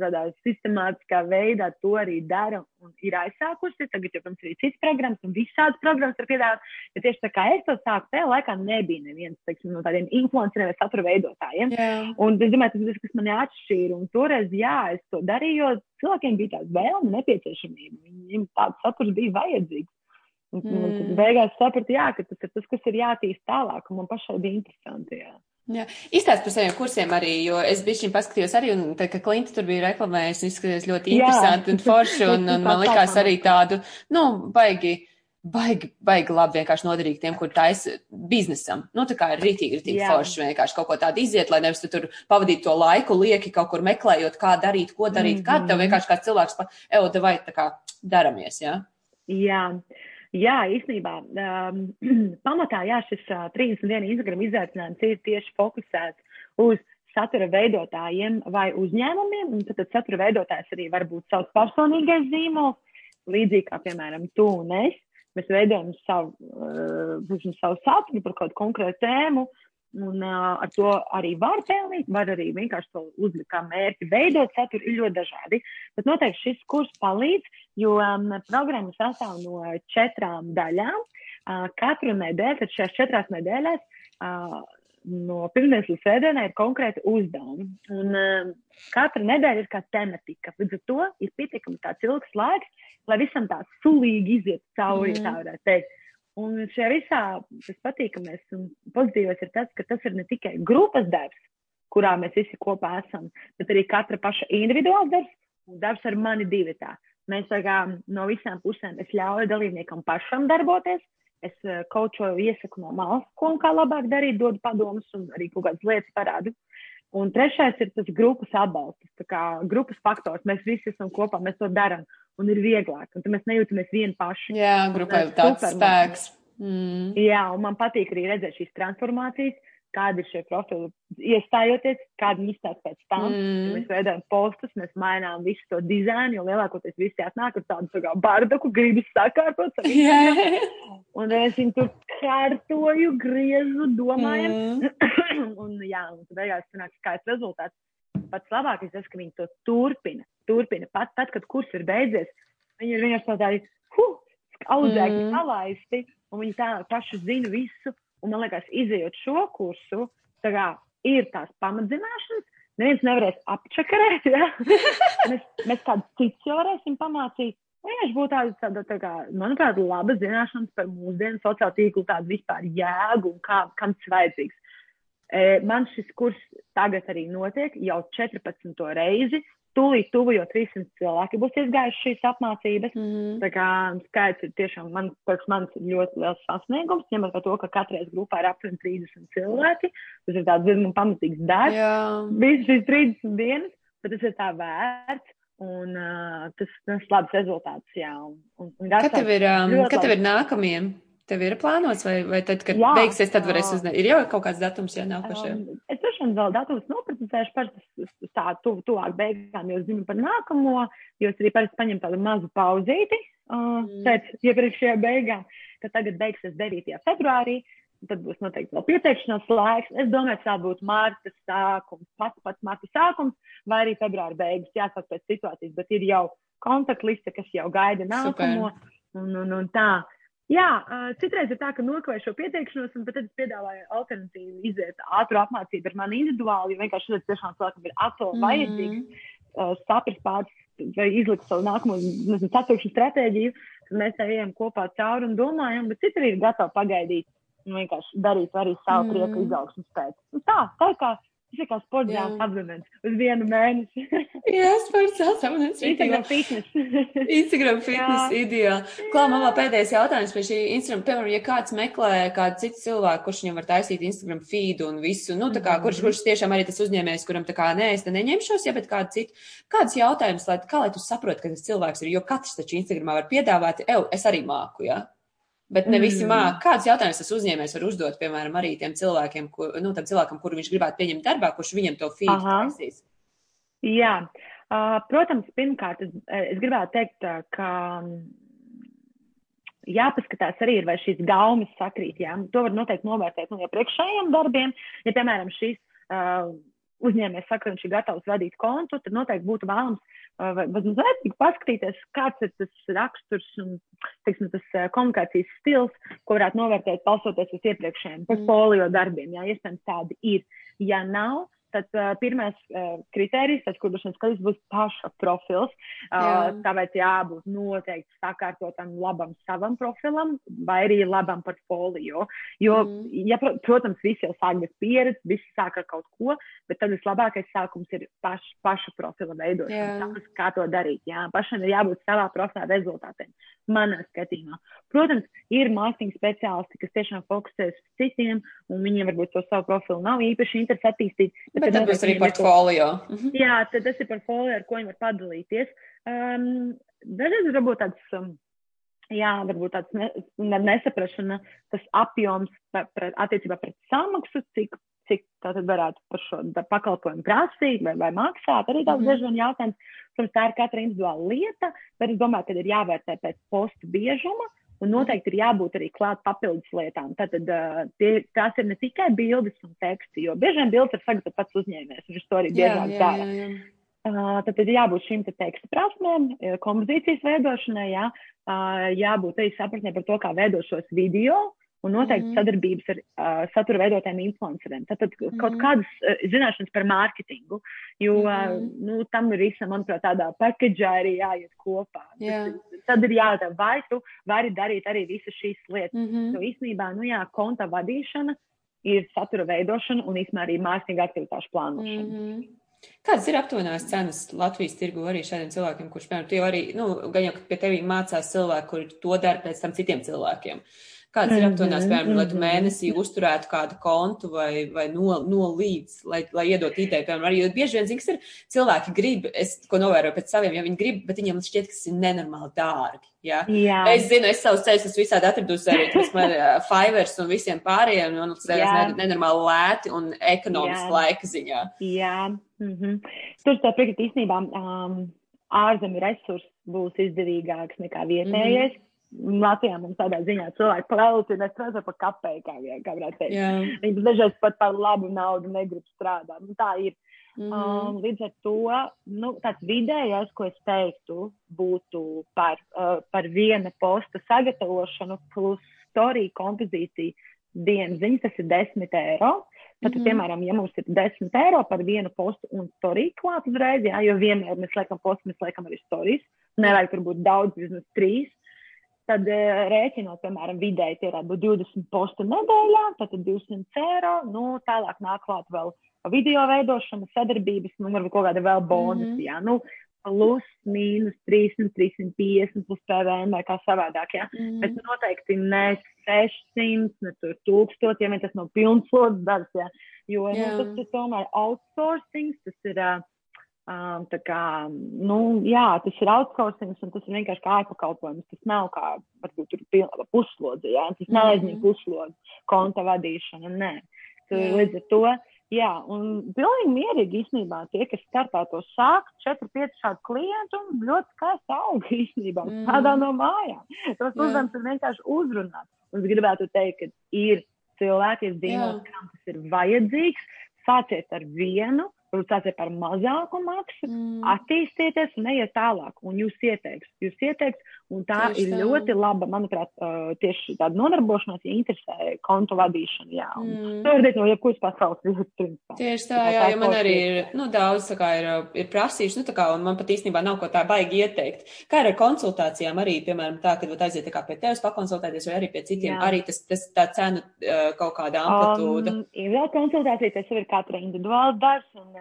tādā sistemātiskā veidā to arī dara un ir aizsākusi. Tagad, jau, protams, arī citas programmas un visādas programmas var piedāvāt, bet tieši tā kā es to sāku, tajā laikā nebija neviens, teiksim, no tādiem influenceriem vai satura veidotājiem. Yeah. Un es domāju, tas ir tas, kas mani atšķīra. Un toreiz, jā, es to darīju, jo cilvēkiem bija tāds vēlme, nepieciešamība. Viņiem tāds saturs bija vajadzīgs. Un, mm. un tad beigās sapratu, jā, ka tas ir tas, kas ir jātīst tālāk, un man pašai bija interesanti. Jā. Jā, izstāst par saviem kursiem arī, jo es šim paskatījos arī, un tā, ka Klinta tur bija reklamējis, izskatījās ļoti interesanti Jā. un forši, un, *laughs* un man likās arī tādu, nu, baigi, baigi, baigi labi vienkārši noderīgi tiem, kur tais biznesam. Nu, tā kā ir rītīgi, rītīgi Jā. forši vienkārši kaut ko tādu iziet, lai nevis tu tur pavadītu to laiku lieki kaut kur meklējot, kā darīt, ko darīt, mm -hmm. kā tev mhm. vienkārši kāds cilvēks pa, evo, vai tā kā daramies, jā? Jā. Jā, īstenībā um, *clears throat* pamatā jā, šis uh, 31 Instagram izaicinājums ir tieši fokusēts uz satura veidotājiem vai uzņēmumiem, tad, tad satura veidotājs arī var būt savs personīgais zīmols, līdzīgi kā, piemēram, tu un es. Mēs veidojam savu, uh, savu saturu par kādu konkrētu tēmu, Un uh, ar to arī var pelnīt, var arī vienkārši to uzlikt kā mērķi. Veidot saturu ir ļoti dažādi. Bet noteikti šis kurs palīdz, jo um, programma sastāv no četrām daļām. Uh, katru nedēļu, tad šajās četrās nedēļās, uh, no pirmdienas līdz svētdienai ir konkrēti uzdevumi. Un uh, katra nedēļa ir kā tematika. Līdz ar to ir pietiekami tāds ilgs laiks, lai visam tā sulīgi iziet cauri, mm. tā varētu teikt. Un šajā visā tas patīkamais un pozitīvais ir tas, ka tas ir ne tikai grupas darbs, kurā mēs visi kopā esam, bet arī katra paša individuāls darbs un darbs ar mani divi tā. Mēs kā, no visām pusēm ļauju dalībniekam pašam darboties, es kočoju, eh, iesaku no malas, ko un kā labāk darīt, dodu padomus un arī kaut kādas lietas parādu. Un trešais ir tas grupas atbalsts, kā grupas faktors. Mēs visi esam kopā, mēs to darām un ir vieglāk. Un tad mēs nejūtamies vieni paši. Jā, grupai ir tāds spēks. Mm. Jā, un man patīk arī redzēt šīs transformācijas, kādi ir šie profili. Iestājoties, kādi viņi izstāsta pēc tam. Mm. Mēs veidojam postus, mēs mainām visu to dizainu, jo lielākoties visi atnāk ar tādu tā kā bardaku, gribas sakārtot. Yeah. Un es viņu tur kārtoju, griezu, domājam. Mm. *coughs* un jā, un beigās sanāk skaists rezultāts. Pats labākais tas, ka viņi to turpina. Turpina pat tad, kad kurs ir beidzies. Viņi ir vienkārši tādi, huh, audzēkļi mm. palaisti, un viņi tā paši zina visu. Un man liekas, izējot šo kursu, tā kā ir tās pamatzināšanas, neviens nevarēs apčakarēt, ja? *laughs* mēs, mēs kādu citu jau varēsim pamācīt. Vienkārši būtu tāda, tāda tā kā, manuprāt, laba zināšanas par mūsdienu sociālo tīklu tādu vispār jēgu un kā, kam tas vajadzīgs. E, man šis kurs tagad arī notiek jau 14. reizi, Tūlīt tuvu jau 300 cilvēki būs izgājuši šīs apmācības. Mm -hmm. Tā kā skaits ir tiešām, man, manis ļoti liels sasniegums, ņemot to, ka katreiz grupā ir aptuveni 30 cilvēki. Tas ir tāds diezgan pamatīgs darbs. Visas šīs 30 dienas, bet tas ir tā vērts. Un uh, tas ir labs rezultāts. Jā, un, un, un Kad tev ir, um, kad tev ir nākamie? Tev ir plānots, vai, vai tad, kad jā, beigsies, tad varēs uzzināt? Ir jau kaut kāds datums, ja nākošajam? Um, es droši vien vēl datums noprecizēšu par tā tu, tuvāk beigām, jo zinu par nākamo, jo es arī parasti paņemu tādu mazu pauzīti uh, mm. pēc iepriekšējā beigām, ka tagad beigsies 9. februārī. Tad būs noteikti vēl pieteikšanās laiks. Es domāju, tā būtu mārta sākums, pats pats mārta sākums, vai arī februāra beigas, jāsaka pēc situācijas, bet ir jau kontaktliste, kas jau gaida nākamo. Super. Un, un, un tā. Jā, citreiz ir tā, ka nokavēju šo pieteikšanos, un tad es piedāvāju alternatīvu iziet ātru apmācību ar mani individuāli, jo vienkārši šodien tiešām cilvēkam ir ato mm. vajadzīgs, uh, saprast pāris vai izlikt savu nākamo, nezinu, ceturkšņu stratēģiju, tad mēs tā ejam kopā cauri un domājam, bet citi arī ir gatavi pagaidīt un vienkārši darīt arī savu mm. prieku izaugsmu pēc. Un tā, tā kā Ir kā sports zāles abonents uz vienu mēnesi. *laughs* Jā, sports zāles abonents. Instagram fitness. *laughs* Instagram fitness ideāli. Klā, mamā pēdējais jautājums pie šī Instagram. Piemēram, ja kāds meklē kādu citu cilvēku, kurš viņam var taisīt Instagram feed un visu, nu, tā kā, kurš, kurš tiešām arī tas uzņēmējs, kuram tā kā, nē, es te neņemšos, ja, bet kādu citu. Kāds jautājums, lai, kā lai tu saproti, ka tas cilvēks ir, jo katrs taču Instagramā var piedāvāt, ev, es arī māku, jā. Ja? Bet ne visi mm. māk. Kāds jautājums tas uzņēmējs var uzdot, piemēram, arī tiem cilvēkiem, kur, nu, tam cilvēkam, kuru viņš gribētu pieņemt darbā, kurš viņam to feed taisīs? Jā, uh, protams, pirmkārt, es, es gribētu teikt, ka jāpaskatās arī, vai šīs gaumas sakrīt. Jā. To var noteikti novērtēt no iepriekšējiem darbiem. Ja, piemēram, šīs uh, uzņēmējs saka, ka viņš ir gatavs vadīt kontu, tad noteikti būtu vēlams mazliet paskatīties, kāds ir tas raksturs un teiksim, tas komunikācijas stils, ko varētu novērtēt balsoties uz iepriekšējiem mm. portfolio darbiem. Jā, iespējams, tādi ir. Ja nav, tad uh, pirmais uh, kriterijs, pēc kuras mēs skatīsimies, būs paša profils. Uh, Jā. Tāpēc jābūt noteikti sakārtotam labam savam profilam vai arī labam portfolio. Jo, mm. ja, protams, visi jau sāk bez pieredzes, visi sāk ar kaut ko, bet tad vislabākais sākums ir paš, paša profila veidošana. Tas, kā to darīt. Jā. Pašam ir jābūt savā profilā rezultātiem. Manā skatījumā. Protams, ir mārketinga speciālisti, kas tiešām fokusēs uz citiem, un viņiem varbūt to savu profilu nav īpaši interesanti attīstīt Bet, bet tad būs arī portfolio. Mhm. Jā, tad tas ir portfolio, ar ko viņi var padalīties. Um, dažreiz varbūt tāds, um, jā, varbūt tāds ne, nesaprašana, tas apjoms par, par, attiecībā pret samaksu, cik, cik tātad varētu par šo pakalpojumu prasīt vai, vai maksāt. Arī tāds mm -hmm. bieži vien jautājums. Protams, tā ir katra individuāla lieta, bet es domāju, ka ir jāvērtē pēc postu biežuma Un noteikti ir jābūt arī klāt papildus lietām. Tātad tie, tās ir ne tikai bildes un teksti, jo bieži vien bildes ir sagatavotas pats uzņēmējs, viņš to arī biežāk dara. Uh, tad ir jābūt šīm te teksta prasmēm, kompozīcijas veidošanai, jā, uh, jābūt arī sapratnē par to, kā veidot šos video, un noteikti mm -hmm. sadarbības ar uh, satura veidotājiem influenceriem. Tātad mm -hmm. kaut kādas uh, zināšanas par mārketingu, jo mm -hmm. uh, nu, tam ir visam, manuprāt, tādā pakeģā arī jāiet kopā. Yeah. Tas, tad ir jājautā, vai tu vari darīt arī visas šīs lietas. Mm -hmm. jo īstenībā, nu jā, konta vadīšana ir satura veidošana un īstenībā arī mākslīga aktivitāšu plānošana. Mm -hmm. Kādas ir aptuvenās cenas Latvijas tirgu arī šādiem cilvēkiem, kurš, piemēram, tie arī, nu, gan jau pie tevis mācās cilvēki, kuri to dara pēc tam citiem cilvēkiem? Uh, Kāds ir aptuvenās, mhm, piemēram, lai tu mhm. mēnesī uzturētu kādu kontu vai, vai no, no lai, lai iedot ideju, piemēram, arī, jo bieži vien, zins, ir cilvēki grib, es, ko novēroju pēc saviem, ja viņi grib, bet viņiem šķiet, ka tas ir nenormāli dārgi. Ja? Jā. Es zinu, es savus ceļus esmu visādi atradusi arī, tas man uh, *laughs* Fivers un visiem pārējiem, un tas ir nenormāli lēti un ekonomiski laika ziņā. Jā. Mm -hmm. Tur tā piekrīt īstenībā, um, ārzemju resursi būs izdevīgāks nekā vietējais. Mm -hmm Latvijā mums tādā ziņā cilvēki un es strādāju par kapēju, kā, kā varētu teikt. Yeah. Viņi dažreiz pat par labu naudu negrib strādāt. Nu, tā ir. Mm -hmm. um, līdz ar to nu, tāds vidējais, ko es teiktu, būtu par, uh, par viena posta sagatavošanu plus storiju kompozīciju dienas ziņas, tas ir 10 eiro. Tad, mm -hmm. piemēram, ja mums ir 10 eiro par vienu postu un storiju klāt uzreiz, jā, jo vienmēr mēs liekam postu, mēs liekam arī storijas, nevajag tur būt daudz, vismaz trīs tad uh, rēķinot, piemēram, vidēji tie varētu būt 20 postu nedēļā, tad 200 eiro, nu, tālāk nāk klāt vēl video veidošana, sadarbības, nu, varbūt kaut kāda vēl bonusi, mm -hmm. jā, nu, plus, mīnus 300, 350 plus PVN vai kā savādāk, jā, mm -hmm. bet noteikti ne 600, ne tur 1000, ja tas nav pilns slodzes darbs, jā, jo, yeah. nu, tas ir tomēr outsourcing, tas ir, uh, Um, tā kā, nu, jā, tas ir outsourcing, un tas ir vienkārši kā ārpakalpojums. Tas nav kā, varbūt, tur puslodze, jā, tas nav aizņem puslodze, konta vadīšana, nē. Tu, līdz ar to, jā, un pilnīgi mierīgi īstenībā tie, kas startā to sāk, 4-5 šādu klientu, un ļoti skaisti aug īstenībā, mm. tādā no mājām. Tos uzdevums ir vienkārši uzrunāt. Un es gribētu teikt, ka ir cilvēki, es zinu, kam tas ir vajadzīgs, sāciet ar vienu, Tās ir par mazāku maksu, mm. attīstieties un ejiet tālāk. Un jūs ieteiks, jūs ieteiks, un tā tieši ir tā. ļoti laba, manuprāt, tieši tāda nodarbošanās, ja interesē kontu vadīšana. Jā, un mm. to var teikt no jebkuras pasaules vietas. Tieši tā, jā, jo man arī ir, nu, daudz, tā kā ir, ir prasījuši, nu, tā kā, un man pat īstenībā nav ko tā baigi ieteikt. Kā ar konsultācijām arī, piemēram, tā, kad aiziet tā kā pie tevis pakonsultēties vai arī pie citiem, jā. arī tas, tas tā cenu kaut kāda amplitūda. Um, ir vēl konsultācija, tas ir katra individuāls darbs. Un,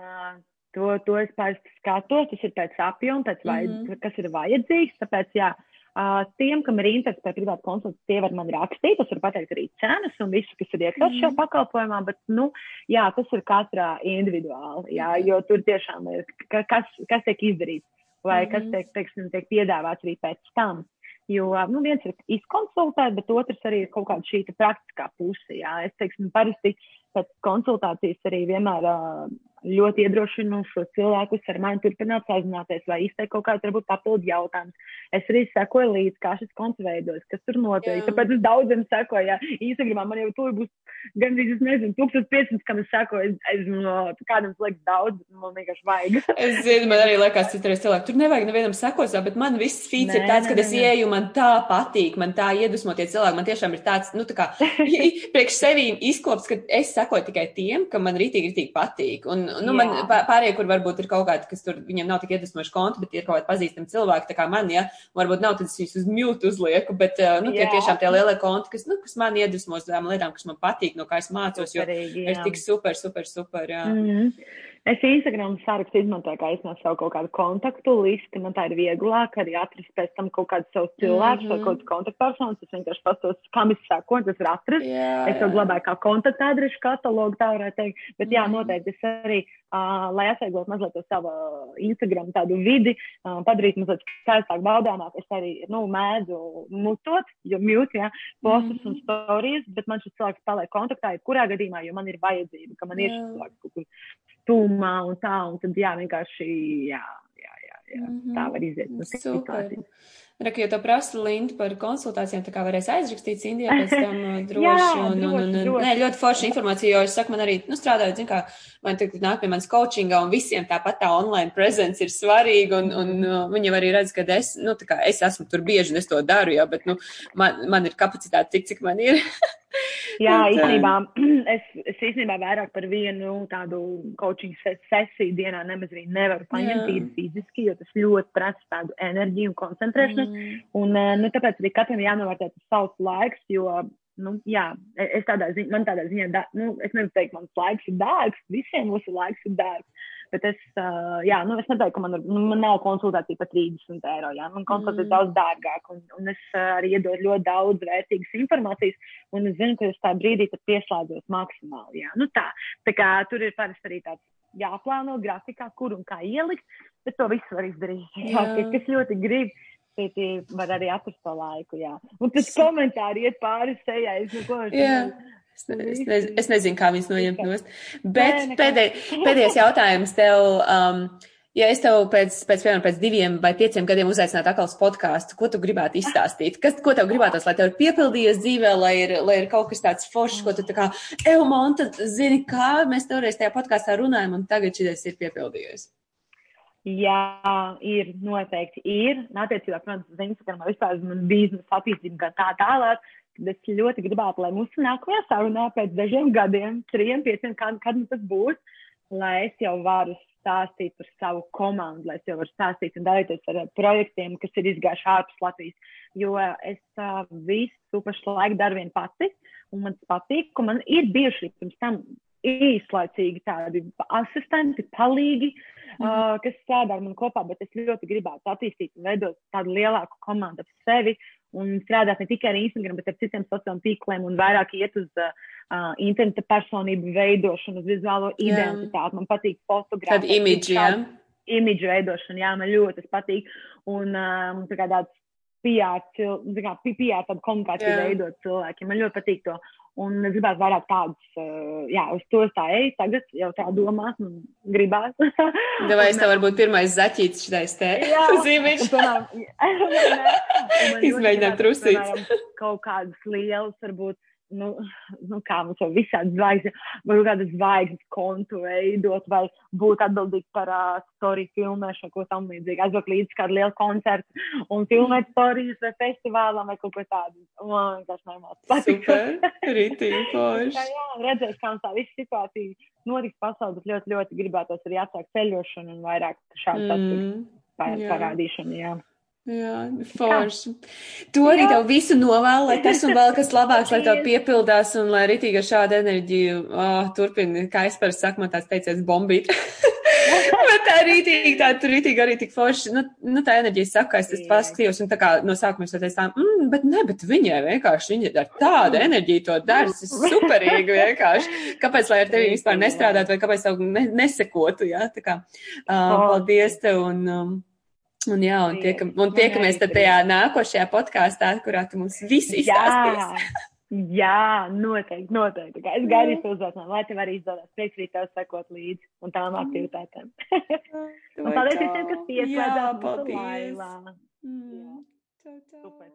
To, to es parasti skatos, tas ir pēc apjoma, pēc mm -hmm. kas ir vajadzīgs. Tāpēc, jā, uh, tiem, kam ir interesi par privātu konsultāciju, tie var man rakstīt. Es varu pateikt arī cenas un visu, kas ir iekļauts mm -hmm. šajā mhm. pakalpojumā, bet, nu, jā, tas ir katrā individuāli, jā, -hmm. jo tur tiešām ir, kas, kas tiek izdarīts vai mm -hmm. kas mhm. tiek, teiksim, tiek piedāvāts arī pēc tam. Jo nu, viens ir izkonsultēt, bet otrs arī ir kaut kāda šī praktiskā puse. Jā. Es teiksim, parasti pēc konsultācijas arī vienmēr ļoti iedrošinu šos cilvēkus ar mani turpināt sazināties vai izteikt kaut kādu, varbūt, papildu jautājumus. Es arī sekoju līdzi, kā šis konts veidojas, kas tur notiek. Tāpēc es daudziem sekoju, ja Instagramā man jau tur būs gandrīz, es nezinu, 1500, kam es sekoju, es, es no kādam liekas daudz, man vienkārši vajag. *laughs* es zinu, man arī liekas, citreiz cilvēki, tur nevajag nevienam sekot, bet man viss feeds nē, ir tāds, ka es ieju, man tā patīk, man tā iedvesmotie cilvēki, man tiešām ir tāds, nu, tā kā, priekš sevi izkops, ka es sekoju tikai tiem, kam man rītīgi, rītīgi patīk. Un, nu, man pārējie, kur varbūt ir kaut kādi, kas tur viņiem nav tik iedvesmojuši konti, bet ir kaut kādi pazīstami cilvēki, tā kā man, ja, varbūt nav, tad es viņus uz mute uzlieku, bet, nu, tie Jā. tiešām tie lielie konti, kas, nu, kas man iedvesmos tām lietām, kas man patīk, no kā es mācos, jo Superīgi, ir tik super, super, super, jā. Mm -hmm. Es Instagram sarakstu izmantoju kā izmantoju savu kaut kādu kontaktu listi. Man tā ir vieglāk arī atrast pēc tam kaut kādus savus cilvēkus mm -hmm. vai kaut kādus kontaktpersonas. Es vienkārši pastos, kam es saku, tas ir atrast. Yeah, es jau glabāju kā kontaktadrešu katalogu, tā varētu teikt. Bet jā, mm -hmm. noteikti es arī, uh, lai atvieglotu mazliet to savu Instagram tādu vidi, uh, padarīt mazliet skaistāk baudāmāk, es arī, nu, mēdzu mutot, jo mute, jā, postus mm -hmm. un stories, bet man šis cilvēks paliek kontaktā, jebkurā gadījumā, jo man ir vajadzība, ka man yeah. ir šis cilvēks kaut kur tūmā un tā, un tad jā, vienkārši, jā, jā, jā, jā mm -hmm. tā var iziet no situācijas. Reku, jo to prasa Linda par konsultācijām, tā kā varēs aizrakstīt Indijā pēc *laughs* tam uh, droši. Jā, un, un, un, un, nē, ļoti forša informācija, jo es saku, man arī, nu, strādājot, zin kā, man tagad nāk pie manas coachingā un visiem tāpat tā online presence ir svarīga un, un uh, viņi arī redz, ka es, nu, tā kā es esmu tur bieži un es to daru, jā, bet, nu, man, man ir kapacitāte tik, cik man ir. *laughs* Jā, īstenībā *clears throat* es, es īstenībā vairāk par vienu tādu coaching sesiju dienā nemaz nevaru paņemt tīri fiziski, jo tas ļoti prasa tādu enerģiju un koncentrēšanos. Mm. Un, eh, nu, tāpēc arī katram jānovērtē tas savs laiks, jo, nu, jā, es tādā ziņā, man tādā ziņā, da, nu, es nevaru teikt, mans laiks ir dārgs, visiem mūsu laiks ir dārgs. Bet es, uh, jā, nu, es neteiktu, ka man, nu, man nav konsultācija par 30 eiro. Jā. Man konsultācija ir mm. daudz dārgāka, un, un es uh, arī iedodu ļoti daudz vērtīgas informācijas, un es zinu, ka es tajā brīdī pieslēdzos maksimāli. Jā. Nu, tā, tā kā tur ir parasti arī tāds jāplāno grafikā, kur un kā ielikt, bet to visu var izdarīt. Jā, jā. kas ļoti grib. Tie, tie var arī atrast to laiku, jā. Un tas komentāri iet pāri sejai. Es, nu, ko, Es, ne, es, ne, es nezinu, kā viņas noņemt nost. Bet Nē, pēdēj, pēdējais jautājums tev. Um, ja es tev pēc, pēc, piemēram, pēc diviem vai pieciem gadiem uzaicinātu atkal uz podkāstu, ko tu gribētu izstāstīt? Kas, ko tev gribētos, lai tev ir piepildījies dzīvē, lai ir, lai ir kaut kas tāds foršs, ko tu tā kā, Eumonta, zini, kā mēs toreiz tajā podkāstā runājam, un tagad šis ir piepildījies? Jā, ir noteikti ir. Attiecībā, protams, uz Instagram vispār man biznesa attīstība tā tālāk. Tad es ļoti gribētu, lai mūsu nākamajā sarunā pēc dažiem gadiem, trim, pieciem, kad, kad tas būs, lai es jau varu stāstīt par savu komandu, lai es jau varu stāstīt un dalīties ar projektiem, kas ir izgājuši ārpus Latvijas. Jo es uh, visu pašlaik daru vien pati, un man tas patīk, un man ir bijuši pirms tam īslaicīgi tādi asistenti, palīgi, mm. uh, kas strādā ar mani kopā, bet es ļoti gribētu attīstīt un veidot tādu lielāku komandu ap sevi un strādāt ne tikai ar Instagram, bet ar citiem sociāliem tīkliem un vairāk iet uz uh, interneta personību veidošanu, uz vizuālo identitāti. Man patīk fotografēt. Tāda imidža, jā. imidžu veidošanu, jā, man ļoti patīk. Un um, tā kā tāds PR, kā, PR tādu komunikāciju jā. veidot cilvēkiem, man ļoti patīk to. Un es gribētu vairāk tādus, uh, jā, uz to tā ej, tagad jau tā domās, *laughs* un gribās. Vai es tev varbūt pirmais zaķīts šitais te *laughs* *laughs* zīmīšu? Izmēģināt trusīt. Kaut kādas lielas, varbūt nu, nu, kā mums jau visādi zvaigznes, varbūt kādas zvaigznes kontu veidot, vai būt atbildīgi par uh, storiju filmēšanu, ko tam līdzīgi. Aizvāk līdz kādu lielu koncertu un filmēt storijas vai festivālam vai kaut ko tādu. Man vienkārši nemāc. Super, *laughs* rītīgi forši. jā, redzēs, kā mums tā visa situācija notiks pasaulē, bet ļoti, ļoti gribētos arī atsākt ceļošanu un vairāk šādu mm, parādīšanu, jā. Jā, forši. To arī Jā. tev visu novēlu, lai tas un vēl kas labāks, lai tev piepildās un lai ritīgi ar šādu enerģiju oh, turpini, kā es man tāds teicies bombīt. *laughs* Bet tā rītīgi, tā tur rītīgi arī tik forši, nu, nu tā enerģija saka, es tas paskatījos un tā kā no sākuma es teicu tā, mm, bet ne, bet viņai vienkārši, viņa ar tādu enerģiju to dara, tas ir *laughs* superīgi vienkārši. Kāpēc, lai ar tevi vispār nestrādātu vai kāpēc tev ne, nesekotu, jā, tā kā, uh, paldies tev un. Um, Un, jā, un, tiekam, un tiekamies tad tajā nākošajā podkāstā, kurā tu mums visi izstāstīsi. *laughs* Jā, noteikti, noteikti. Es gaidu jūs uzdotām, lai tev arī izdodas. Arī tev sekot līdzi un tām mm. aktivitātēm. *laughs* un paldies visiem, kas pieslēdzās. Jā, paldies. Mm. Čau, čau. Super.